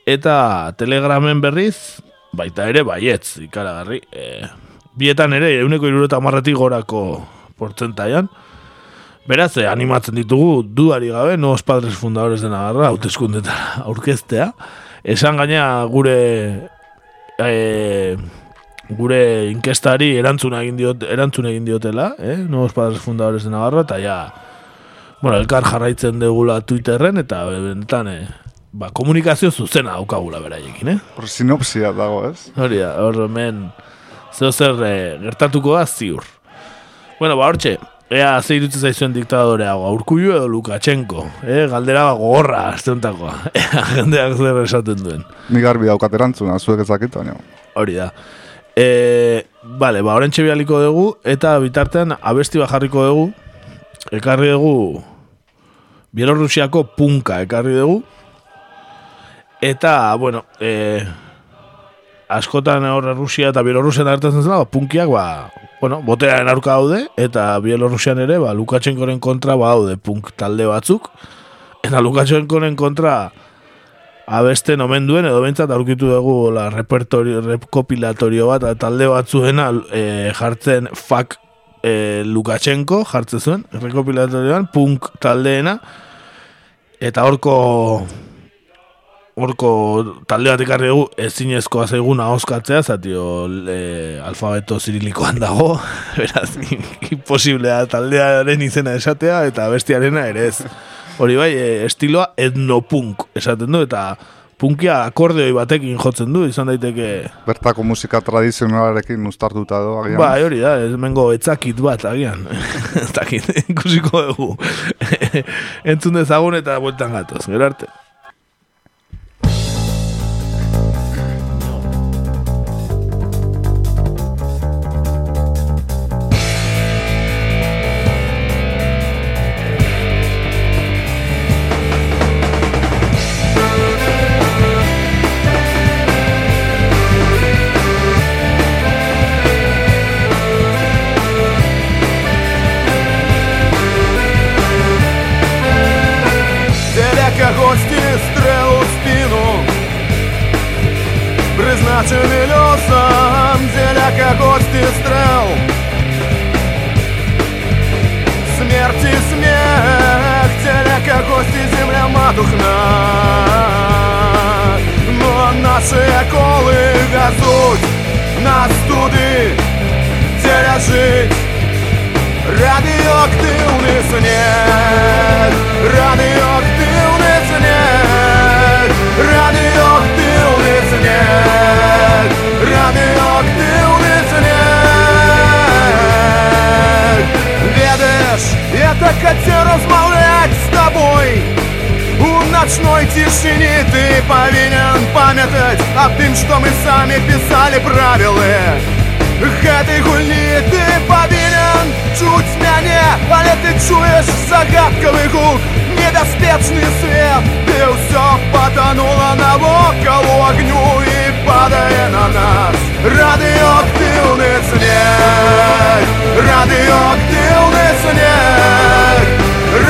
[SPEAKER 7] eta telegramen berriz, baita ere baietz, ikaragarri. E, bietan ere, euneko irureta marretik gorako portzentaian, Beraz, eh, animatzen ditugu dudari gabe, nuevos padres fundadores de Navarra, hauteskundetan aurkeztea. Esan gaina gure e, gure inkestari erantzuna egin diot, erantzuna egin diotela, eh? nuevos padres fundadores de Navarra, eta ja, bueno, elkar jarraitzen degula Twitterren, eta benetan, eh, ba, komunikazio zuzena daukagula beraiekin, eh?
[SPEAKER 6] Hor sinopsia dago, ez?
[SPEAKER 7] Hori da, hor hemen zeo zer eh, gertatuko da ziur. Bueno, ba, hortxe, ea ze irutzen zaizuen diktadorea, Urkullu edo Lukashenko, eh? galdera ba, gogorra, azteuntakoa, ea jendeak zer esaten duen.
[SPEAKER 6] Ni garbi daukat erantzuna, zuek ezakit, baina.
[SPEAKER 7] Hori da. E, bale, ba, orentxe bialiko dugu, eta bitartean abesti bat jarriko dugu, ekarri dugu Bielorrusiako punka ekarri dugu, eta, bueno, e, askotan horre Rusia eta Bielorrusian hartzen zela, ba, punkiak, ba, bueno, botearen aurka daude, eta Bielorrusian ere, ba, Lukashenkoren kontra ba, daude punk talde batzuk, eta Lukashenkoren kontra abesten omen duen, edo bentsat aurkitu dugu la repertorio, rekopilatorio bat, talde batzuena e, jartzen fuck e, Lukashenko, jartzen zuen, rekopilatorioan, punk taldeena, eta horko horko talde bat ekarri dugu ezinezkoa zaigun ahoskatzea, zatio e, alfabeto zirilikoan dago, beraz, imposiblea taldearen izena esatea, eta bestiarena ere ez. Hori bai, e, estiloa etnopunk esaten du, eta punkia akordeoi batekin jotzen du, izan daiteke...
[SPEAKER 6] Bertako musika tradizionalarekin ustartuta do, agian.
[SPEAKER 7] Ba, hori da, ez mengo etzakit bat, agian. etzakit, ikusiko dugu. Entzun dezagun eta bueltan gatoz, gero arte.
[SPEAKER 10] натухна, но наші коли в'язуть нас туди, де лежить радіоактивний снег. ночной тишине ты повинен памятать Об тем, что мы сами писали правила Гэтай гульні ты павінен чуць мяне, але ты чуеш загадкавы гук Небяспечны свет, ты ўсё патанула навокал у агню і падае на нас Радыёактыўны снег, радыёактыўны снег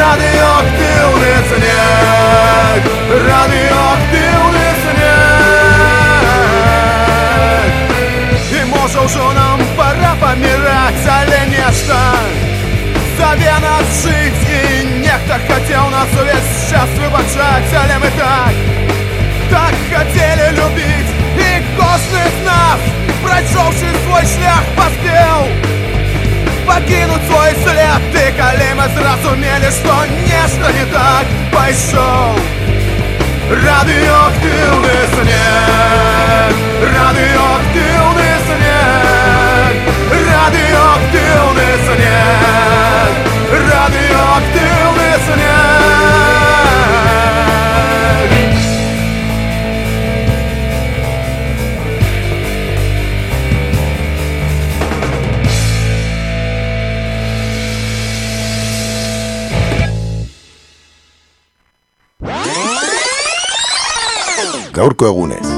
[SPEAKER 10] Радыёактыўны снег, радыёактыўны снег І можа ўжо нам пора паміраць, але нешта Заве нас жыць і нехта хацеў нас увесь час выбачаць, але мы так Так хацелі любіць і кожны з нас Прайшоўшы свой шлях паспеў Пакінуць свой след Ты калі мы зразумелі, што нешта не так пайшоў Radioaktywny śnieg Radioaktywny śnieg Radioaktywny śnieg Radioaktywny śnieg
[SPEAKER 1] Gaurko egunez.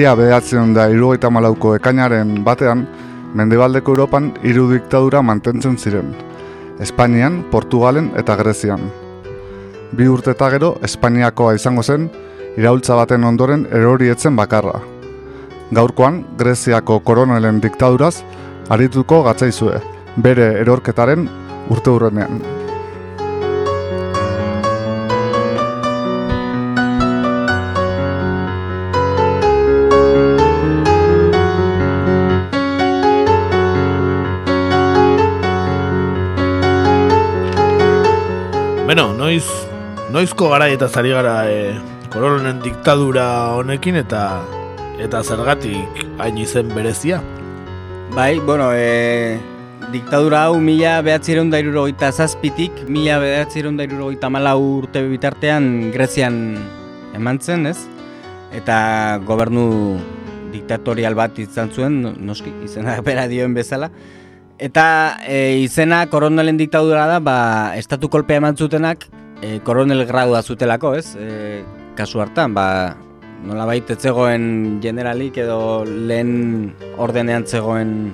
[SPEAKER 6] Mila behatzen da irugaita malauko ekainaren batean, Mendebaldeko Europan hiru diktadura mantentzen ziren. Espainian, Portugalen eta Grezian. Bi urte eta gero, Espainiakoa izango zen, iraultza baten ondoren erorietzen bakarra. Gaurkoan, Greziako koronelen diktaduraz, arituko gatzaizue, bere erorketaren urte hurrenean.
[SPEAKER 7] Beno, noiz, noizko garai eta zari gara e, koronen diktadura honekin eta eta zergatik hain izen berezia.
[SPEAKER 9] Bai, bueno, e, diktadura hau mila behatzireun da irurogeita zazpitik, mila behatzireun da irurogeita malau urte bitartean Grezian eman zen, ez? Eta gobernu diktatorial bat izan zuen, noski, izena bera dioen bezala. Eta e, izena koronelen diktadura da, ba, estatu kolpea eman zutenak e, koronel gradua zutelako, ez? E, kasu hartan, ba, nola baita zegoen generalik edo lehen ordenean zegoen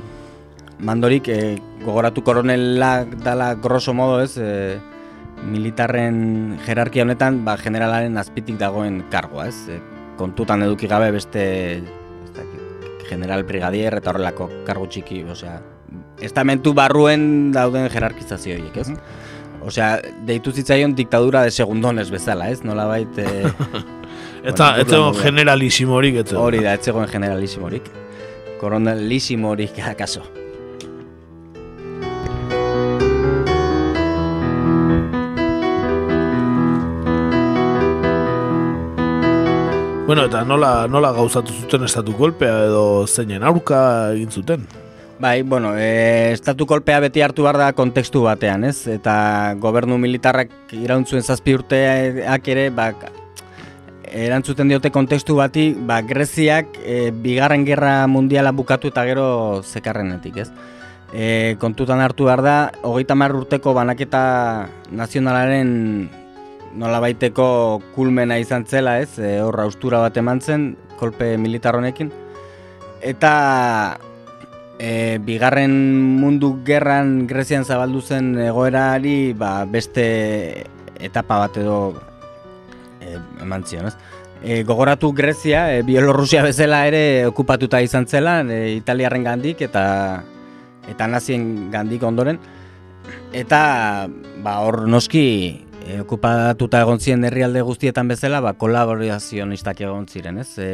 [SPEAKER 9] mandorik e, gogoratu koronelak dala grosso modo ez e, militarren jerarkia honetan ba, generalaren azpitik dagoen kargoa ez e, kontutan eduki gabe beste ez dakit, general brigadier eta horrelako kargu txiki osea estamentu barruen dauden jerarkizazio horiek ez Osea, deitu zitzaion diktadura de segundones bezala, ez? Nola bait... E,
[SPEAKER 7] Eta ez zegoen generalisimorik ez
[SPEAKER 9] Hori da, ez zegoen generalisimorik. Koronalisimorik, akaso.
[SPEAKER 7] Bueno, eta nola, nola gauzatu zuten estatu kolpea edo zeinen aurka egin zuten?
[SPEAKER 9] Bai, bueno, e, estatu kolpea beti hartu behar da kontekstu batean, ez? Eta gobernu militarrak irauntzuen zazpi urteak ere, ba, erantzuten diote kontestu bati, ba, Greziak e, bigarren gerra mundiala bukatu eta gero zekarrenetik, ez? E, kontutan hartu behar da, hogeita mar urteko banaketa nazionalaren nolabaiteko kulmena izan zela, ez? E, horra austura bat eman zen, kolpe militar honekin. Eta e, bigarren mundu gerran Grezian zabaldu zen egoerari ba, beste etapa bat edo e, eman zion, ez? E, gogoratu Grezia, e, Bielorrusia bezala ere okupatuta izan zela, e, Italiarren gandik eta eta nazien gandik ondoren. Eta ba, hor noski e, okupatuta egon ziren herrialde guztietan bezala, ba, kolaborazionistak egon ziren, ez? E,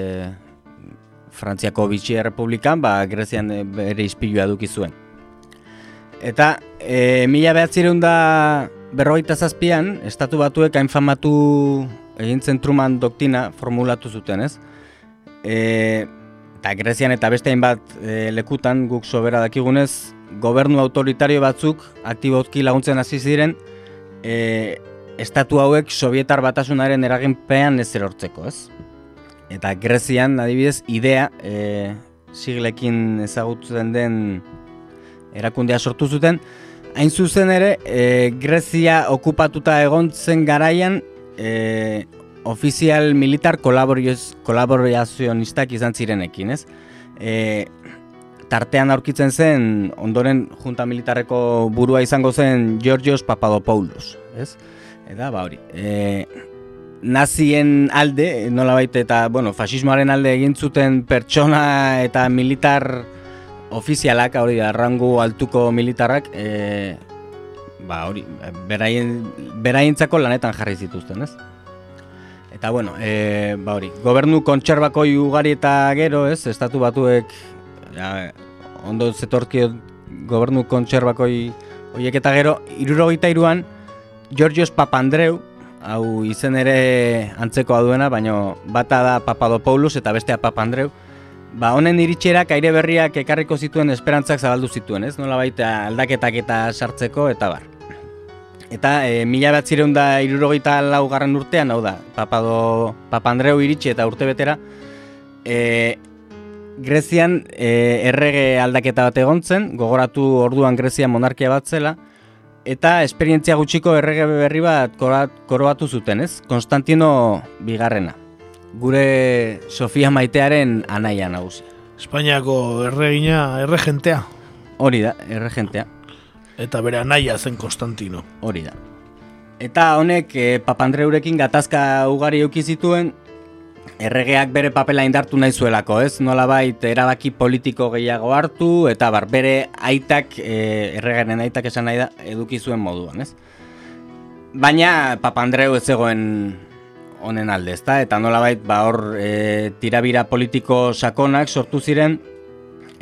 [SPEAKER 9] Frantziako Bitxia Republikan, ba, Grezian e, bere izpilua duki zuen. Eta e, mila behatzireun da berrogeita zazpian, estatu batuek hainfamatu egin Truman doktina formulatu zuten, ez? E, eta Grezian eta beste hainbat e, lekutan guk sobera dakigunez, gobernu autoritario batzuk aktibotki laguntzen hasi ziren, e, estatu hauek sovietar batasunaren eraginpean ez erortzeko, ez? Eta Grezian, adibidez, idea, e, siglekin ezagutzen den erakundea sortu zuten, hain zuzen ere, e, Grezia okupatuta egon zen garaian, e, ofizial militar kolaborazionistak izan zirenekin, ez? E, tartean aurkitzen zen, ondoren junta militarreko burua izango zen Georgios Papadopoulos, ez? Eta, ba hori, e, nazien alde, nola baita, eta, bueno, fasismoaren alde egin zuten pertsona eta militar ofizialak, hori da, rangu altuko militarrak, e, ba hori, beraien, beraientzako lanetan jarri zituzten, ez? Eta bueno, e, ba hori, gobernu kontserbako ugari eta gero, ez, estatu batuek ja, ondo zetorki gobernu kontserbako horiek eta gero, irurogeita iruan, Georgios Papandreu, hau izen ere antzekoa duena, baina bata da Papadopoulos eta bestea Papandreu, ba honen iritxerak aire berriak ekarriko zituen esperantzak zabaldu zituen, ez? Nola baita aldaketak eta sartzeko eta bar. Eta e, mila bat zireun da irurogeita laugarren urtean, hau da, Papado, Papandreu iritsi eta urte betera, e, Grezian e, errege aldaketa bat egontzen, gogoratu orduan Grezia monarkia bat zela, eta esperientzia gutxiko errege berri bat koroatu zuten, ez? Konstantino bigarrena. Gure Sofia Maitearen anaia nagusia.
[SPEAKER 7] Espainiako erregina, erregentea.
[SPEAKER 9] Hori da, erregentea.
[SPEAKER 7] Eta bere anaia zen Konstantino.
[SPEAKER 9] Hori da. Eta honek e, Papandreurekin gatazka ugari euki zituen erregeak bere papela indartu nahi zuelako, ez? Nolabait erabaki politiko gehiago hartu eta bar bere aitak e, erregaren aitak esan nahi da eduki zuen moduan, ez? Baina Papandreu ez zegoen honen alde, ezta? Eta nolabait ba hor e, tirabira politiko sakonak sortu ziren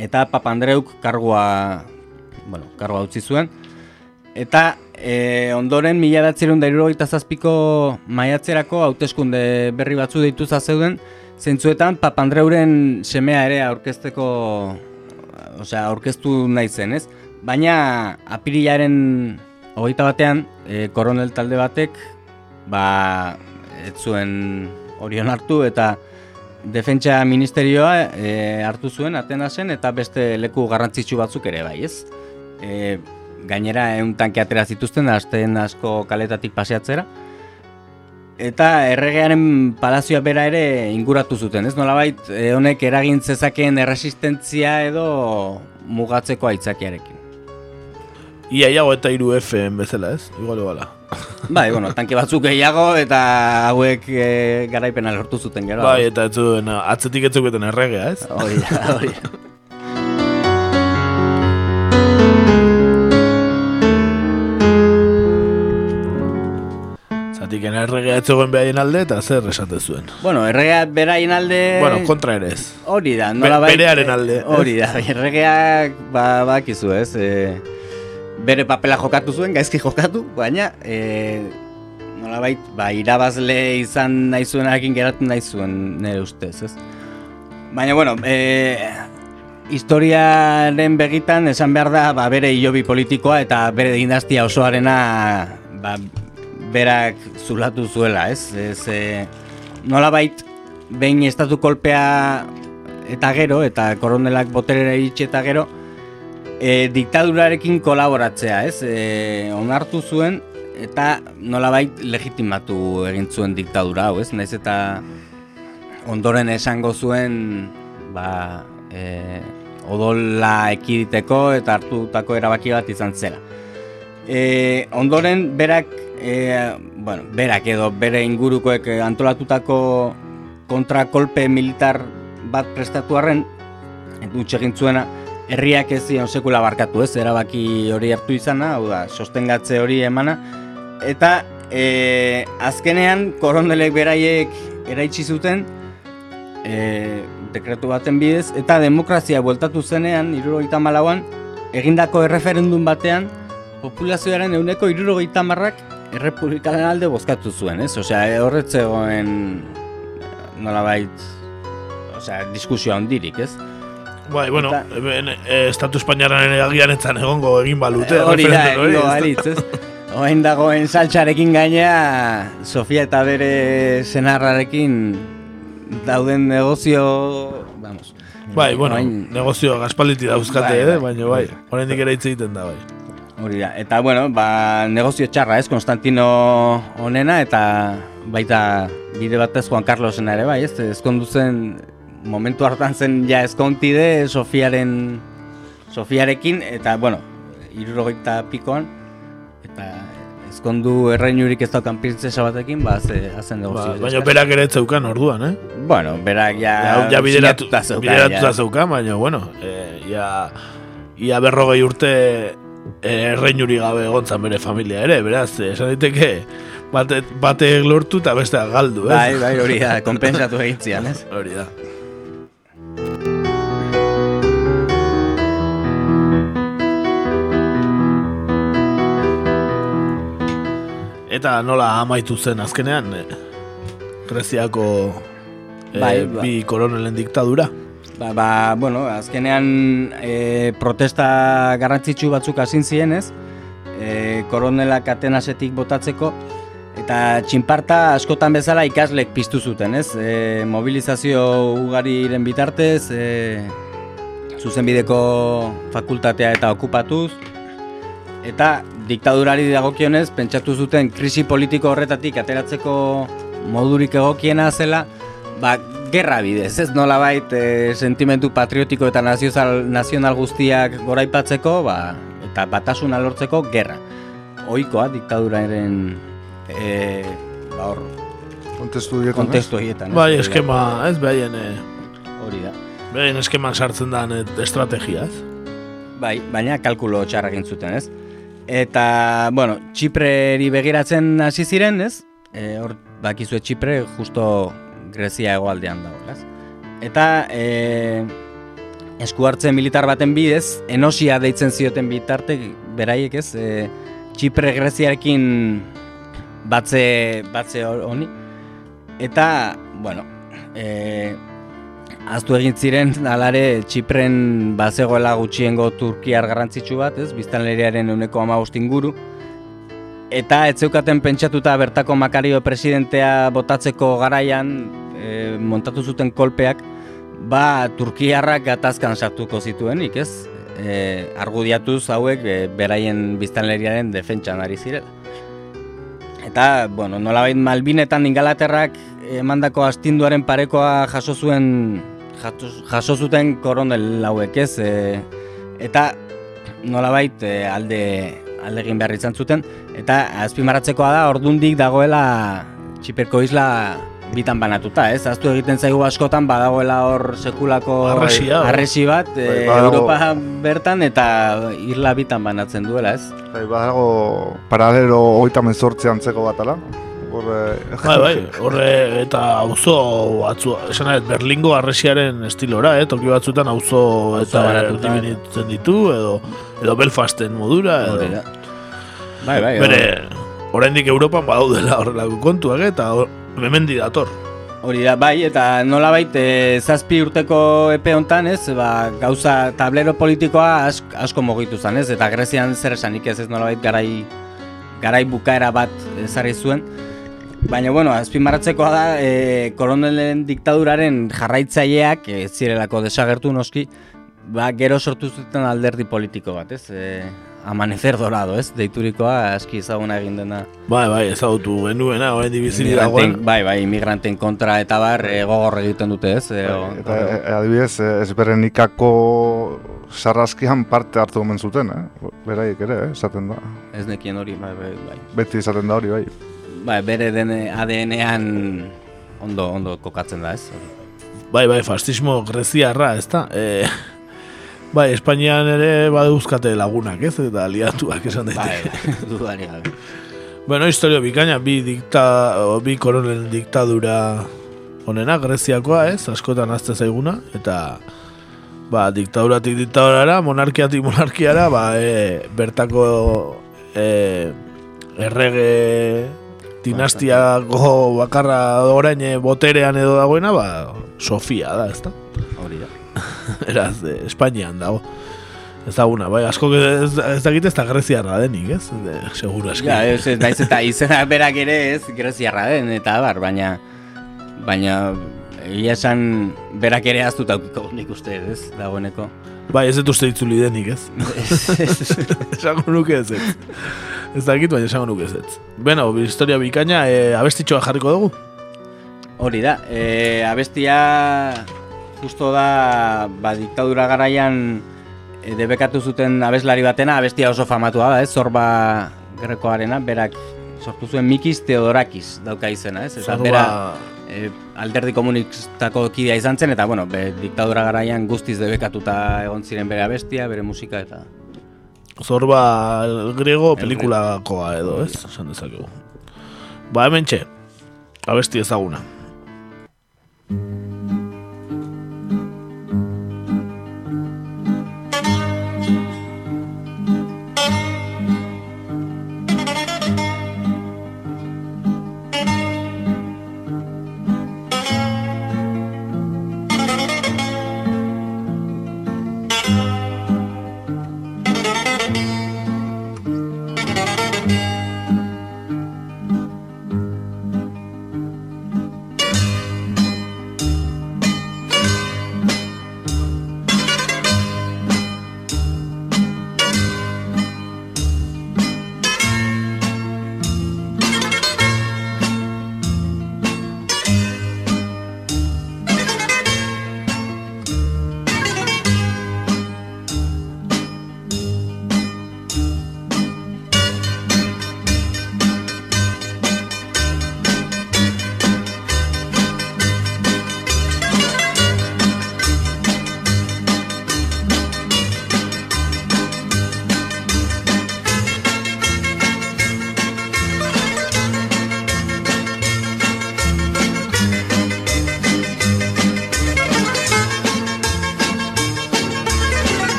[SPEAKER 9] eta Papandreuk kargua bueno, kargua utzi zuen. Eta e, ondoren mila datzerun da zazpiko maiatzerako hauteskunde berri batzu dituza zeuden, zentzuetan Papandreuren semea ere aurkezteko, osea, aurkeztu nahi zen, ez? Baina apirilaren hogeita batean, e, koronel talde batek, ba, ez zuen orion hartu eta defentsa ministerioa e, hartu zuen Atenasen eta beste leku garrantzitsu batzuk ere bai, ez? E, gainera egun tanke atera zituzten asteen asko kaletatik paseatzera eta erregearen palazioa bera ere inguratu zuten, ez nolabait e, honek eragin zezakeen erresistentzia edo mugatzeko aitzakiarekin.
[SPEAKER 7] Ia iago eta iru FM bezala ez, igual bala.
[SPEAKER 9] bai, bueno, tanke batzuk gehiago eta hauek e, garaipena lortu zuten gero.
[SPEAKER 7] Bai, eta ez zuen, atzetik ez zuketen erregea ez.
[SPEAKER 9] Hori, hori.
[SPEAKER 7] Zatik, erregea ez zegoen behaien alde eta zer esate zuen.
[SPEAKER 9] Bueno, erregea beraien alde...
[SPEAKER 7] Bueno, kontra ere ez.
[SPEAKER 9] Hori da,
[SPEAKER 7] nola bai... Berearen alde.
[SPEAKER 9] Hori da, erregeak ba, bakizu ez. E, bere papela jokatu zuen, gaizki jokatu, baina... E, nola bai, ba, irabazle izan nahi zuen geratu nahi zuen nire ustez, ez? Baina, bueno, e, historiaren begitan esan behar da ba, bere hilobi politikoa eta bere dinastia osoarena ba, berak zulatu zuela, ez? Ez e, nolabait behin estatu kolpea eta gero eta koronelak boterera itxe eta gero e, diktadurarekin kolaboratzea, ez? E, onartu zuen eta nolabait legitimatu egin zuen diktadura hau, ez? Naiz eta ondoren esango zuen ba, e, odola ekiditeko eta hartutako erabaki bat izan zela. E, ondoren berak e, bueno, berak edo bere ingurukoek antolatutako kontrakolpe militar bat prestatu arren, dutxe egin zuena, herriak ez zion sekula barkatu ez, erabaki hori hartu izana, hau da, sostengatze hori emana, eta e, azkenean korondelek beraiek eraitsi zuten, e, dekretu baten bidez, eta demokrazia bueltatu zenean, irurogeita malauan, egindako erreferendun batean, populazioaren euneko irurogeita marrak errepublikaren alde bozkatu zuen, ez? Osea, horretzegoen nolabait, osea, diskusioa ondirik, ez?
[SPEAKER 7] Bai, bueno, e, Estatu Espainiaren agian etzan egongo egin balute.
[SPEAKER 9] E, hori da, egingo balitz, ez? Oain dagoen saltxarekin gaina, Sofia eta bere senarrarekin dauden negozio, vamos.
[SPEAKER 7] Bai, bueno, negozio gaspaliti dauzkate, bai, eh? bai, baina bai, horrein bai. ere hitz egiten da, bai.
[SPEAKER 9] Hori da, eta bueno, ba, negozio txarra ez, Konstantino honena, eta baita bide batez Juan Carlosen ere bai, ez? Ezkondu zen momentu hartan zen ja ezkontide Sofiaren Sofiarekin eta bueno, 70 pikoan eta ezkondu erreinurik ez daukan printzesa batekin, ba ze hazen dugu.
[SPEAKER 7] Ba, baina berak ere ez zeukan orduan, eh?
[SPEAKER 9] Bueno, berak ja
[SPEAKER 7] ja, ja bideratu,
[SPEAKER 9] zeukan,
[SPEAKER 7] bideratuta
[SPEAKER 9] ja.
[SPEAKER 7] zeukan, baina bueno, eh, ja ia berrogei urte erreinuri gabe egontzan bere familia ere, beraz, esan diteke bate, bate lortu eta bestea galdu, ez?
[SPEAKER 9] Bai, bai, hori da, konpensatu egin zian, ez?
[SPEAKER 7] Hori da. Eta nola amaitu zen azkenean, Greziako
[SPEAKER 9] Bai, ba.
[SPEAKER 7] bi koronelen diktadura.
[SPEAKER 9] Ba, ba, bueno, azkenean e, protesta garrantzitsu batzuk hasi ziren, ez? E, koronelak Atenasetik botatzeko eta txinparta askotan bezala ikaslek piztu zuten, ez? E, mobilizazio ugariren bitartez, e, zuzenbideko fakultatea eta okupatuz eta diktadurari dagokionez pentsatu zuten krisi politiko horretatik ateratzeko modurik egokiena zela, ba, gerra bidez, ez nolabait e, sentimentu patriotiko eta nazional, nazional guztiak goraipatzeko, ba, eta batasuna lortzeko gerra. Ohikoa diktaduraren e, ba, hor,
[SPEAKER 6] Kontestu dietan,
[SPEAKER 9] kontestu ez?
[SPEAKER 7] Bai, eskema, ez behaien, eh,
[SPEAKER 9] Hori da.
[SPEAKER 7] behaien eskeman sartzen da estrategia, ez?
[SPEAKER 9] Bai, baina kalkulo txarra egin zuten, ez? Eta, bueno, Txipreri begiratzen hasi ziren, ez? E, hor, bakizue Txipre justo Grezia hegoaldean dago? Eta, e, esku hartzen militar baten bidez, enosia deitzen zioten bitarte, beraiek ez, e, Txipre Greziarekin batze, batze honi. Eta, bueno, e, Aztu egin ziren, alare, Txipren bazegoela gutxiengo Turkiar garrantzitsu bat, ez, biztanleriaren euneko amabost inguru. Eta ez zeukaten pentsatuta bertako Makario presidentea botatzeko garaian e, montatu zuten kolpeak, ba Turkiarrak gatazkan sartuko zituenik, ez? E, argudiatuz hauek e, beraien biztanleriaren defentsan ari zirela. Eta, bueno, nolabait Malbinetan Ingalaterrak emandako astinduaren parekoa jaso zuen jaso zuten koronel hauek, ez? E, eta nolabait e, alde alde egin behar izan zuten eta azpimarratzekoa da ordundik dagoela Txiperko isla bitan banatuta, ez? Aztu egiten zaigu askotan badagoela hor sekulako
[SPEAKER 7] Harresia, bai.
[SPEAKER 9] harresi bat
[SPEAKER 6] Bai, badago.
[SPEAKER 9] Europa bertan eta isla bitan banatzen duela, ez?
[SPEAKER 6] Bai, badago paralelo hogeita mezortzi antzeko bat ala. Hor, eh,
[SPEAKER 7] Bai, bai, horre eta auzo batzu, esan nahi, Berlingo arresiaren estilora, eh? Toki batzutan auzo eta
[SPEAKER 9] banatuta.
[SPEAKER 7] erdibinitzen ditu, edo, edo Belfasten modura, edo...
[SPEAKER 9] Bai, bai,
[SPEAKER 7] Bere, oraindik Europan badaudela horrelako kontuak, eta hor, memendi dator.
[SPEAKER 9] Hori da, bai, eta nolabait e, zazpi urteko epe hontan, ez, ba, gauza tablero politikoa ask, asko mogitu zen, ez, eta Grezian zer esanik ez, ez nolabait garai, garai bukaera bat ezarri zuen. Baina, bueno, azpimarratzekoa da, e, koronelen diktaduraren jarraitzaileak, e, ez zirelako desagertu noski, ba, gero sortu zuten alderdi politiko bat, ez, e, amanecer dorado, ez, deiturikoa aski ezaguna egin dena.
[SPEAKER 7] Bai, bai, ezagutu genuena, orain dibizili
[SPEAKER 9] Migranten,
[SPEAKER 7] dagoen.
[SPEAKER 9] bai, bai, imigranten kontra eta bar e, gogor egiten dute, ez? E, o-
[SPEAKER 6] Eta e, adibidez, eh, ezberenikako sarraskian parte hartu omen zuten, eh? Beraiek ere, eh? esaten da.
[SPEAKER 9] ez nekien hori, bai, bai, bai.
[SPEAKER 6] Beti esaten da hori, bai.
[SPEAKER 9] Bai, bere den ADN-ean ondo, ondo kokatzen da, ez?
[SPEAKER 7] Bai, bai, fascismo greziarra, ez da? E, bai, Espainian ere badauzkate lagunak, ez? Eta aliatuak esan daiteke.
[SPEAKER 9] Bai, dudari gabe.
[SPEAKER 7] Bueno, historio bikaina, bi, dikta, o, bi koronen diktadura honena, Greziakoa, ez? Askotan azte zaiguna, eta ba, diktaduratik diktadurara, monarkiatik monarkiara, ba, e, bertako e, errege dinastiako bakarra orain e, boterean edo dagoena, ba, Sofia da, ezta?
[SPEAKER 9] Hori da.
[SPEAKER 7] Eraz, e, Espainian dago. Ezaguna, bai, asko ez, ez dakit ez da greziarra denik, ez? De, seguro eski.
[SPEAKER 9] Ja, ez, ez, naiz eta izena berak ere ez, greziarra den, eta bar, baina, baina, egia esan berak ere aztuta aukiko nik uste, ez, dagoeneko.
[SPEAKER 7] Bai, ez dut uste itzuli denik, ez? esango nuke ez ez. Ez dakit, baina esango nuke ez ez. Beno, historia bikaina, e, abestitxoa jarriko dugu?
[SPEAKER 9] Hori da, e, abestia justo da, ba, diktadura garaian e, debekatu zuten abeslari batena, abestia oso famatua da, ez? Zorba grekoarena, berak sortu zuen Mikiz Teodorakiz dauka izena, ez? Eta
[SPEAKER 7] Zorba-
[SPEAKER 9] bera e, alderdi komunistako kidea izan zen, eta bueno, be, diktadura garaian guztiz debekatuta egon ziren bere abestia, bere musika, eta
[SPEAKER 7] Zorba el griego pelikulakoa edo, ez? Esan dezakegu. Ba, hemen txe, abesti ezaguna.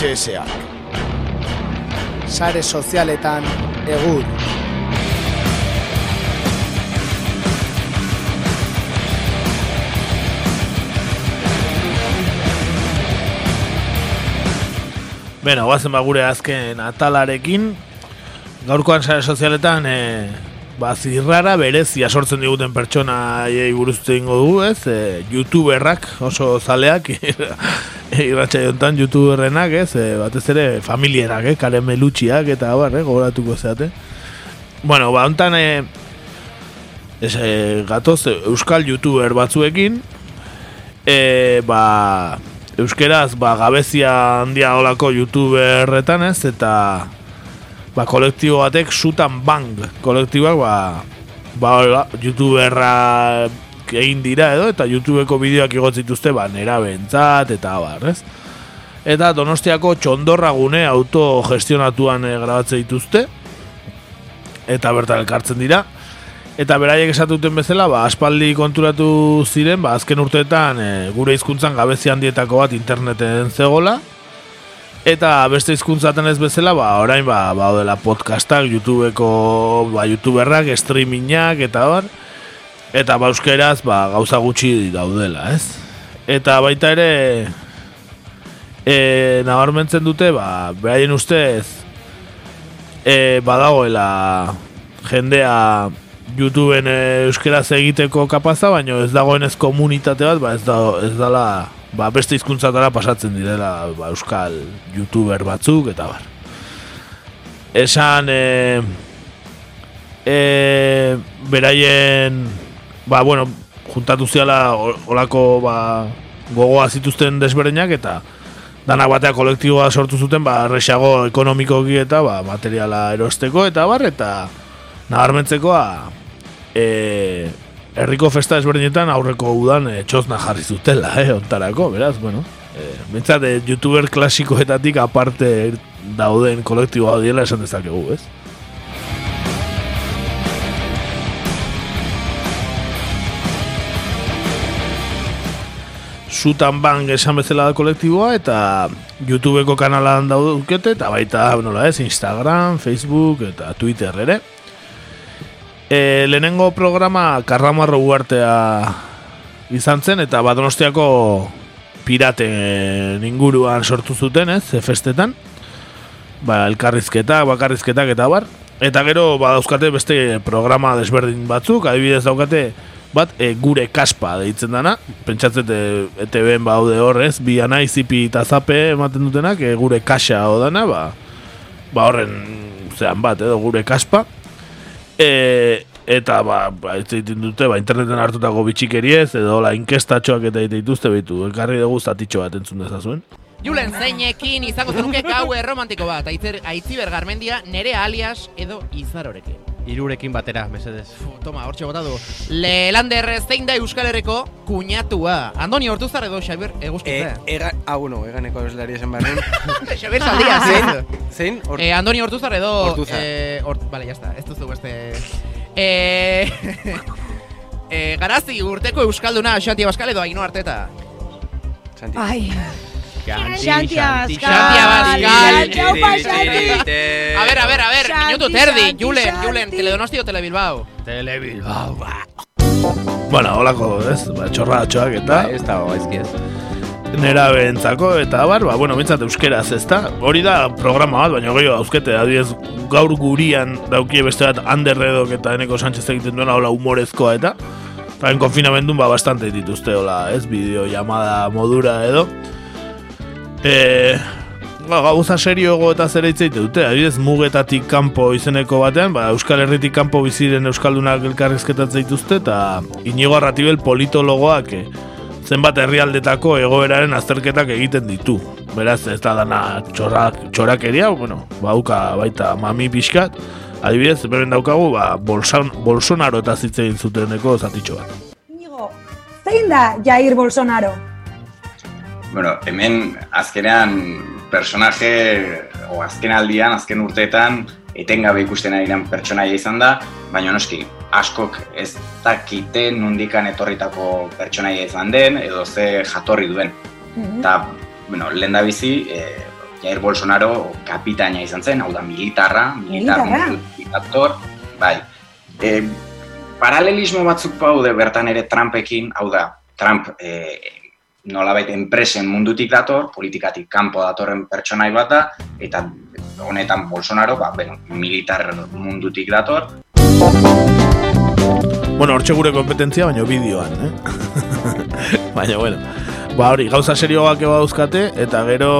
[SPEAKER 11] SSak. Sare sozialetan egur.
[SPEAKER 7] Bueno, guazen ba gure azken atalarekin. Gaurkoan sare sozialetan e, ba zirrara berezia sortzen diguten pertsona buruz ingo du, ez? E, Youtuberrak oso zaleak eh, irratxa jontan youtuberrenak, ez? E, batez ere familienak, eh? karen melutxiak eta bar, eh? gogoratuko zeate. Bueno, ba, ontan, e, ez, e, gatoz, euskal youtuber batzuekin, e, ba, euskeraz ba, gabezia handia olako youtuberretan ez, eta ba, kolektibo batek sutan bang kolektiboak ba, ba, ba, youtuberra egin dira edo, eta youtubeko bideoak igotzituzte ba, nera bentzat, eta bar, ez? Eta donostiako txondorra gune autogestionatuan e, grabatze dituzte, eta bertan elkartzen dira, Eta beraiek esatuten bezala, ba, aspaldi konturatu ziren, ba, azken urteetan e, gure hizkuntzan gabezi handietako bat interneten zegola. Eta beste hizkuntzaten ez bezala, ba, orain ba, ba, dela podcastak, YouTubeko ba, YouTuberrak, streamingak eta bar. Eta ba, euskeraz ba, gauza gutxi daudela, ez? Eta baita ere, e, nabarmentzen dute, ba, beraien ustez, e, badagoela jendea YouTubeen e, euskeraz egiteko kapaza, baina ez dagoen ez komunitate bat, ba ez, da, ez dala ba, beste hizkuntzatara pasatzen direla ba, euskal YouTuber batzuk, eta bar. Esan, e, e, beraien, ba, bueno, juntatu ziala olako ba, gogoa zituzten desberdinak, eta dana batea kolektiboa sortu zuten, ba, resago ekonomikoki eta ba, materiala erosteko, eta bar, eta nabarmentzekoa, e, herriko festa ezberdinetan aurreko udan e, txozna jarri zutela, eh, ontarako, beraz, bueno. E, Bentsat, e, youtuber klasikoetatik aparte dauden kolektiboa diela esan dezakegu, ez? Zutan bang esan bezala da kolektiboa eta YouTubeko kanalan daudukete eta baita nola ez, Instagram, Facebook eta Twitter ere. E, lehenengo programa Karramarro uartea izan zen eta Badonostiako pirate inguruan sortu zuten, ez, festetan. Ba, elkarrizketak, bakarrizketak eta bar. Eta gero badauzkate beste programa desberdin batzuk, adibidez daukate bat e, gure kaspa deitzen dana. Pentsatzet ETV-en baude horrez, bi anai zipi eta zape ematen dutenak, e, gure kasa dana, ba, ba horren zean bat edo gure kaspa. E, eta ba, ba ez dute, ba, interneten hartutako bitxikeriez, edo la inkestatxoak eta dituzte behitu. Elkarri dugu zatitxo bat entzun dezazuen.
[SPEAKER 12] Julen zeinekin izango zenuke gau erromantiko bat, aitziber garmendia, nere alias edo izarorekin.
[SPEAKER 9] Irurekin batera, mesedez.
[SPEAKER 12] toma, hortxe botatu. Lehlander zein da Euskal Herriko kuñatua. Andoni Hortuzar edo Xabier Eguzkitza.
[SPEAKER 13] E, ega, ah, bueno, eganeko abeslari esan behar
[SPEAKER 12] Xabier Saldia,
[SPEAKER 13] zein? Zein?
[SPEAKER 12] Or... Eh, Andoni Hortuzar edo...
[SPEAKER 13] Hortuzar.
[SPEAKER 12] Eh, or... Vale, ya está. Ez duzu beste... Eh... eh, garazi urteko Euskalduna Xanti Abascal edo Aino Arteta.
[SPEAKER 13] Santi.
[SPEAKER 2] Ai.
[SPEAKER 12] Xanti
[SPEAKER 2] Abascal.
[SPEAKER 12] Xanti Abascal. A ver, a ver, a ver, minutu terdi,
[SPEAKER 2] Xanti,
[SPEAKER 12] Julen,
[SPEAKER 2] Xanti.
[SPEAKER 12] Julen, Teledonosti o Telebilbao?
[SPEAKER 9] Telebilbao, ba.
[SPEAKER 7] Bueno, holako, ez, ba, txorratxoak eta...
[SPEAKER 9] ez da, gaizki ez.
[SPEAKER 7] Nera behentzako eta bar, ba, bueno, bintzat euskeraz ez da. Hori da programa bat, baina gehiago dauzkete, adibidez gaur gurian daukie beste bat Anderredok eta Eneko Sánchez egiten duena hola humorezkoa eta Eta konfinamendun ba bastante dituzte hola, ez, bideo llamada modura edo. E, ba, gauza seriogo eta zera hitz dute, adibidez mugetatik kanpo izeneko batean, ba, Euskal Herritik kanpo biziren Euskaldunak elkarrizketatzen dituzte eta Inigo Arratibel politologoak eh, zenbat herrialdetako egoeraren azterketak egiten ditu. Beraz, ez da dana txorrak, txorakeria, bueno, bauka baita mami pixkat, adibidez, beren daukagu, ba, Bolson, Bolsonaro eta zitze egin zuteneko zatitxo bat.
[SPEAKER 14] Zein da Jair Bolsonaro?
[SPEAKER 15] Bueno, hemen azkenean personaje, o azken aldian, azken urteetan, etengabe ikusten ari diren pertsonaia izan da, baina noski, askok ez dakite nundikan etorritako pertsonaia izan den, edo ze jatorri duen. Eta, bueno, lehen da bizi, e, Jair Bolsonaro kapitaina izan zen, hau da militarra, militar, militar, bai. E, paralelismo batzuk daude bertan ere Trumpekin, hau da, Trump e, nolabait enpresen mundutik dator, politikatik kanpo datorren pertsonai bat da, eta honetan Bolsonaro, ba, bueno, militar mundutik dator.
[SPEAKER 7] Bueno, hortxe gure kompetentzia, baina bideoan, eh? baina, bueno. Ba, hori, gauza serioak eba dauzkate, eta gero...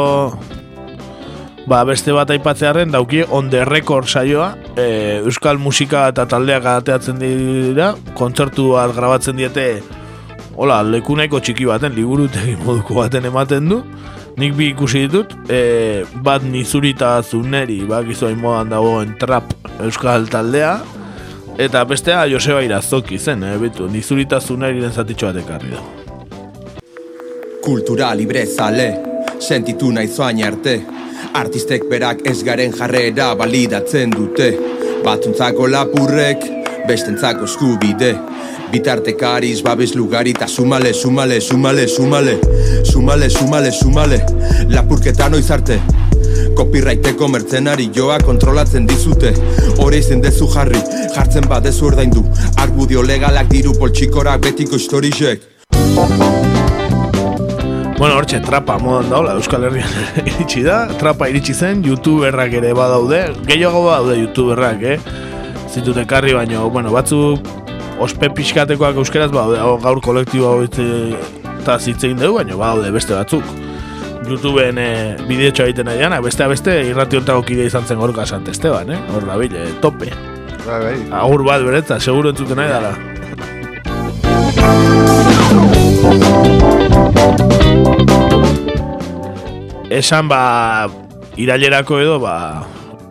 [SPEAKER 7] Ba, beste bat aipatzearen dauki on the record saioa, e, euskal musika eta taldeak ateatzen dira, kontzertu bat grabatzen diete, hola, leku nahiko txiki baten, liburutegi moduko baten ematen du, nik bi ikusi ditut, e, bat nizurita zuneri, bak izoin modan dagoen trap euskal taldea, eta bestea Joseba Irazoki zen, eh, bitu, nizurita zuneri zatitxo bat ekarri da.
[SPEAKER 16] Kultura libre zale, sentitu nahi zoain arte, artistek berak ez garen jarrera balidatzen dute, batzuntzako lapurrek, bestentzako eskubide, bitartekariz babes lugari eta sumale, sumale, sumale, sumale, sumale, sumale, sumale, lapurketan oizarte, Copyrighteko mertzenari joa kontrolatzen dizute. Hore izen dezu jarri, jartzen badezu ordaindu. Argudio legalak diru poltsikorak betiko historisek.
[SPEAKER 7] Bueno, hortxe, trapa modan daula, Euskal Herrian iritsi da, trapa iritsi zen, youtuberrak ere badaude, gehiago badaude youtuberrak, eh? Zitut ekarri baino, bueno, batzu ospe pixkatekoak euskeraz hau gaur kolektibo hau eta zitzein dugu, baino badaude beste batzuk. Youtubeen e, bideotxoa egiten nahi beste beste irrati ontako kide izan zen gorka Sant Esteban, eh? Hor da bile, tope.
[SPEAKER 6] Bai, bai.
[SPEAKER 7] Agur bat beretza, seguro entzuten nahi dara. Esan ba, irailerako edo, ba,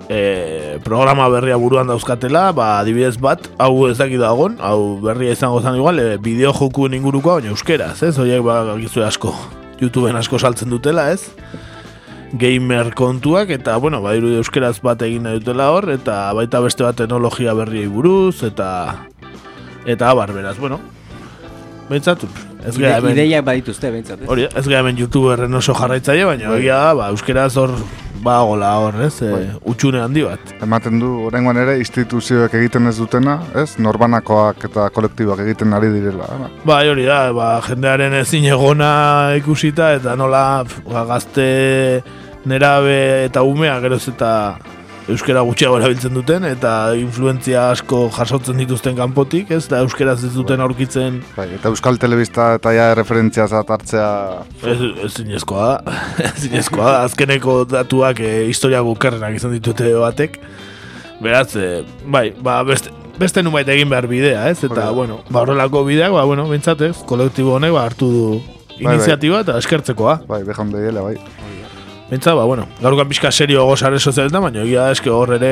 [SPEAKER 7] e, programa berria buruan dauzkatela, ba, adibidez bat, hau ez dakit dagon, hau berria izango zen igual, e, bideo joku inguruko, baina euskeraz, ez? Oiek, ba, gizu asko, YouTubeen asko saltzen dutela, ez? Gamer kontuak, eta, bueno, ba, irudi euskeraz bat egin nahi dutela hor, eta baita beste bat teknologia berriei buruz, eta, eta abar, beraz, bueno, Bentsat, ez
[SPEAKER 9] Ide, hemen... Ideiak badituzte, bentsat,
[SPEAKER 7] Hori, ez gara hemen youtuberren oso jarraitzaile, baina egia da, ba, euskeraz hor ba gola hor, ez, e, utxune handi bat.
[SPEAKER 6] Ematen du, oraingoan ere, instituzioek egiten ez dutena, ez, norbanakoak eta kolektiboak egiten ari direla. Ba,
[SPEAKER 7] hori da, ba, jendearen ezin egona ikusita, eta nola ba, gazte nerabe eta umea geroz eta euskera gutxiago erabiltzen duten eta influentzia asko jasotzen dituzten kanpotik, ez da euskeraz ez duten aurkitzen.
[SPEAKER 6] Bai, eta euskal telebista eta ja referentzia zat hartzea
[SPEAKER 7] ez ez zinezkoa da. zinezkoa da. Azkeneko datuak e, historia gukerrenak izan ditute batek. Beraz, e, bai, ba, beste, beste numait egin behar bidea, ez? Eta, bai. bueno, ba, horrelako bideak, ba, bueno, bintzatez, kolektibo honek, ba, hartu du iniziatiba bai, bai. eta eskertzekoa.
[SPEAKER 6] Bai, behan behiela, bai.
[SPEAKER 7] Bentsa, ba, bueno, gaurkoan pixka serio gogo sare sozialetan, baina egia da eske hor ere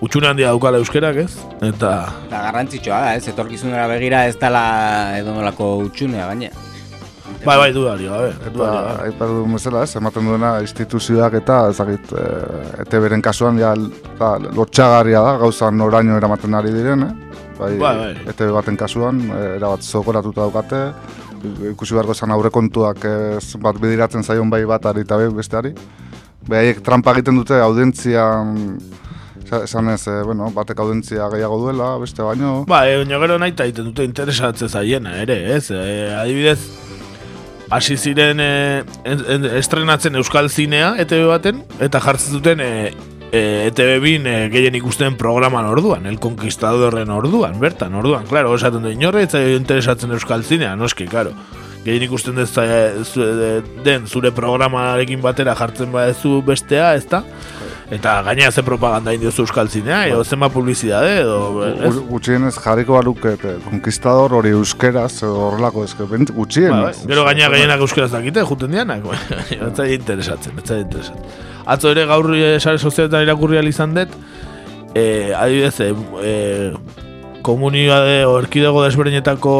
[SPEAKER 7] utxune handia daukala euskerak, ez? Eta...
[SPEAKER 9] Da, garrantzitsua da, ez? Etorkizunera begira ez dela edo nolako utxunea, gaine.
[SPEAKER 7] Bai, bai, du dario, gabe.
[SPEAKER 6] Eta, aipar du mesela, ez, ematen duena instituzioak eta, ezagit, e, ete beren kasuan, ja, da, lotxagarria da, gauza noraino eramaten ari diren, eh? Bai,
[SPEAKER 7] bai, bai.
[SPEAKER 6] Ete baten kasuan, erabat zogoratuta daukate, ikusi beharko esan aurrekontuak ez bat bidiratzen zaion bai bat ari eta besteari. Behaiek trampa egiten dute audentzian esan ez, e, bueno, batek audentzia gehiago duela, beste baino.
[SPEAKER 7] Ba, e, gero nahi eta egiten dute interesatzen zaiena ere, ez? E, adibidez, hasi ziren e, estrenatzen Euskal Zinea, ETV baten, eta jartzen duten e, e, ETV bin e, gehien ikusten programan orduan, El Conquistadorren orduan, bertan, orduan, klaro, esaten du inorre, eta interesatzen euskal zinea, noski, klaro. Gehien ikusten dez, den zure programarekin batera jartzen badezu bestea, ez da? Eta gaina ze propaganda indio euskal zinea, edo zema publizidade, edo...
[SPEAKER 6] Gutxien ez jarriko baluk, Conquistador hori euskeraz, horrelako ez, gutxien. Ba,
[SPEAKER 7] gero gaina gehienak euskeraz dakite, juten dianak, ez da interesatzen, ez interesatzen atzo ere gaur eh, sare sozialetan irakurri izan dut, e, adibidez, e, e, komunidade o erkidego desberdinetako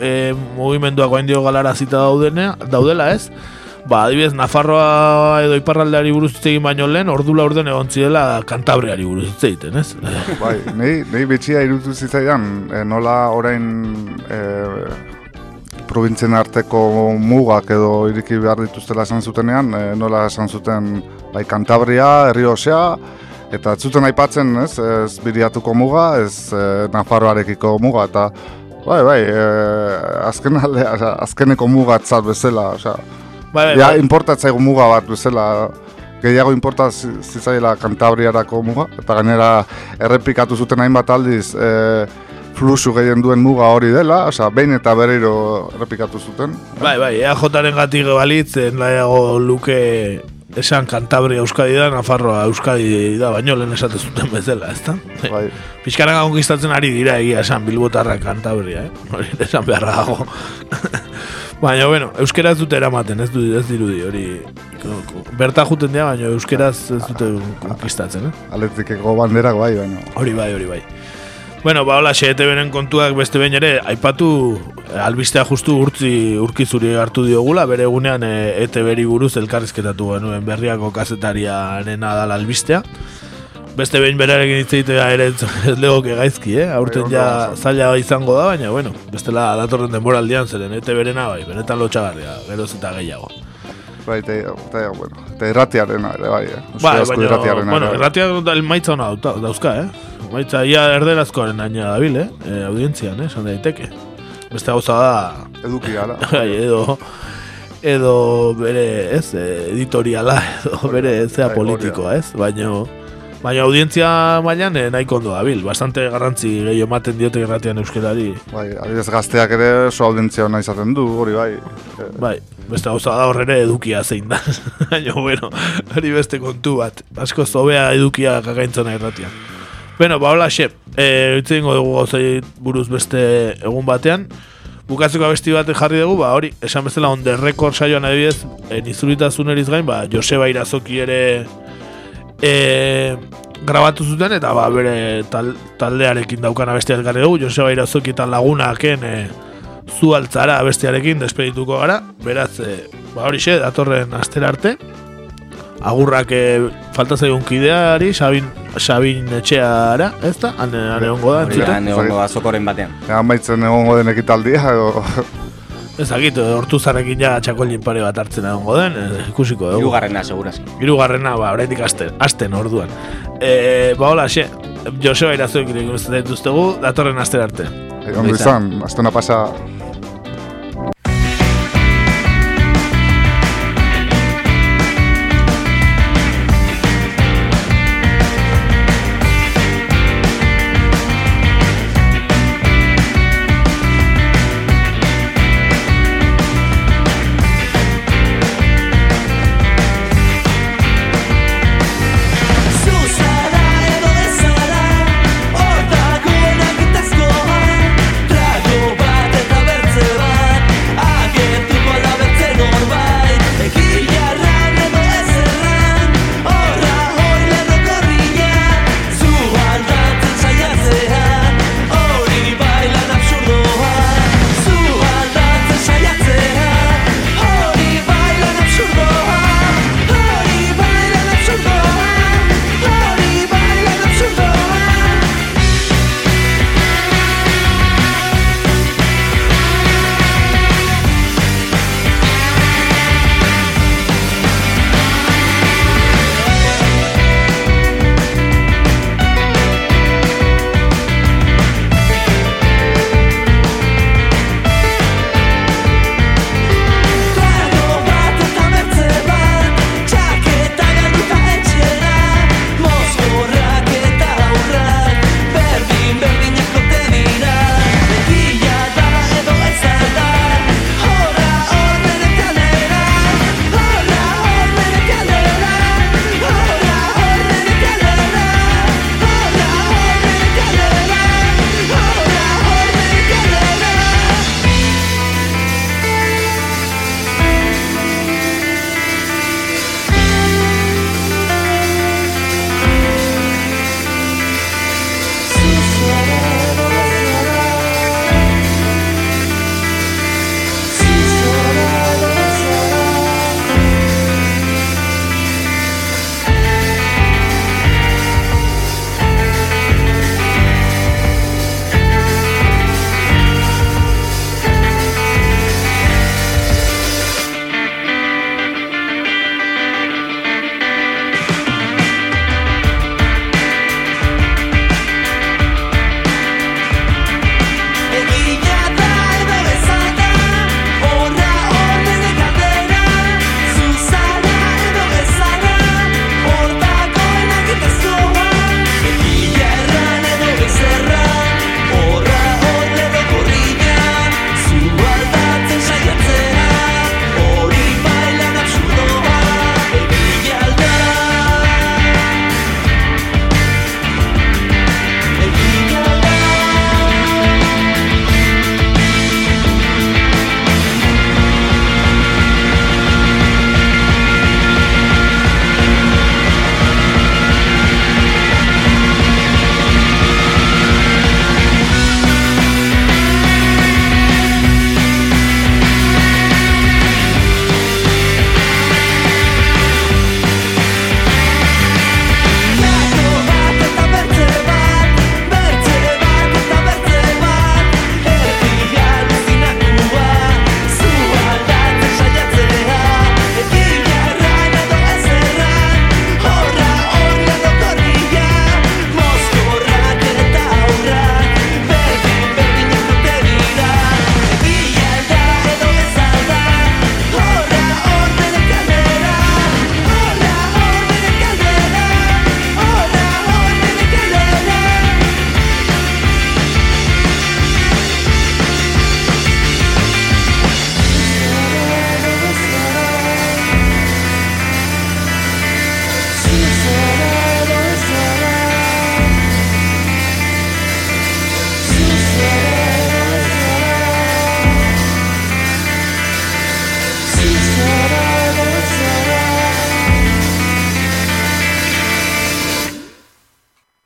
[SPEAKER 7] e, mugimenduak hain dio galara zita daudene, daudela ez, ba, adibidez, Nafarroa edo Iparraldeari buruz egin baino lehen, ordula orden egon zidela Kantabriari buruz egiten, ez?
[SPEAKER 6] Bai, nahi, nahi betxia irutu zitzaidan, e, nola orain e, provintzien arteko mugak edo iriki behar dituztela esan zutenean, e, nola esan zuten bai Kantabria, Herri Osea, eta ez zuten aipatzen, ez, ez biriatuko muga, ez e, Nafarroarekiko muga, eta Bai, bai, eh, azken alde, azkeneko mugatzat bezala, oza.
[SPEAKER 7] Bai, bai,
[SPEAKER 6] ja,
[SPEAKER 7] bai.
[SPEAKER 6] importatzaigu muga bat bezala, gehiago importa zi- zitzaila kantabriarako muga, eta gainera errepikatu zuten hainbat aldiz e, fluxu gehien duen muga hori dela, oza, behin eta berriro errepikatu zuten.
[SPEAKER 7] Bai, bai, EAJaren gatik balitz, nahiago luke esan Kantabria Euskadi da, Nafarroa Euskadi da, baino lehen esate zuten bezala, ezta?
[SPEAKER 6] Bai.
[SPEAKER 7] Pixkanaga konkistatzen ari dira egia esan Bilbotarra Kantabria, eh? Hori esan beharra dago. Baina, bueno, euskera ez dute eramaten, ez, du, ez dirudi, hori... Berta juten dira, baina euskeraz ez dute konkistatzen, eh?
[SPEAKER 6] Atletikeko banderak bai, baina.
[SPEAKER 7] Hori bai, hori bai. Bueno, ba, hola, beren kontuak beste behin ere, aipatu, albistea justu urtzi urkizuri hartu diogula, bere egunean e, ETB-ri buruz elkarrizketatu genuen berriako kazetariaren adal albistea. Beste behin berarekin hitz egitea ere ez legoke gaizki, eh? Aurten ja zaila izango da, baina, bueno, bestela datorren denboraldian zeren ETB-rena bai, benetan lotxagarria, geroz eta gehiago.
[SPEAKER 6] Bai, eta, eta, bueno, eta irratiarena ere, bai, eh?
[SPEAKER 7] Bai, baina,
[SPEAKER 6] irratiarena
[SPEAKER 7] bueno,
[SPEAKER 6] ere.
[SPEAKER 7] irratiak maitza hona dauzka, eh? Maitza ia erderazkoaren aina dabil, eh? E, audientzian, eh? Esan daiteke. Beste gauza da...
[SPEAKER 6] Eduki gara.
[SPEAKER 7] Bai, edo... Edo bere, ez, eh, editoriala, edo bere zea politikoa, ez? Baina... Baina audientzia mailan eh, nahiko ondo dabil. Bastante garrantzi gehi ematen diote irratian euskerari.
[SPEAKER 6] Bai, adibidez gazteak ere oso audientzia ona izaten du, hori bai. Eh,
[SPEAKER 7] Bai, beste gauza da horrere edukia zein da. Baina, bueno, hori beste kontu bat. Asko zobea edukia kakaintzona irratian. Bueno, ba, hola, xep. E, Itze dingo dugu gauzai buruz beste egun batean. Bukatzeko abesti bat jarri dugu, ba, hori, esan bezala on the record saioan adibidez, e, nizuritasun eriz gain, ba, Joseba Irazoki ere e, grabatu zuten, eta ba, bere tal, taldearekin daukan abestia elkarri dugu, Joseba Irazoki eta lagunaken e, zu altzara abestiarekin despedituko gara, beraz, e, ba, hori xe, datorren astera arte, agurrak e, falta zaigun kideari, Sabin, Sabin etxeara, ez da? Han, han egongo da,
[SPEAKER 9] da,
[SPEAKER 7] entzuten?
[SPEAKER 9] egongo azokoren batean.
[SPEAKER 6] Egan baitzen egongo den ekitaldia, edo...
[SPEAKER 7] Ezakit, hortuzarrekin ja txakolin pare bat hartzen egongo den, eh, ikusiko dugu.
[SPEAKER 9] Hirugarrena, segurazki.
[SPEAKER 7] Hirugarrena, ba, oraindik asten, asten orduan. E, ba, hola, xe, Joseba irazoik ikusten dituztegu, datorren astera arte.
[SPEAKER 6] Ondo izan, astena pasa...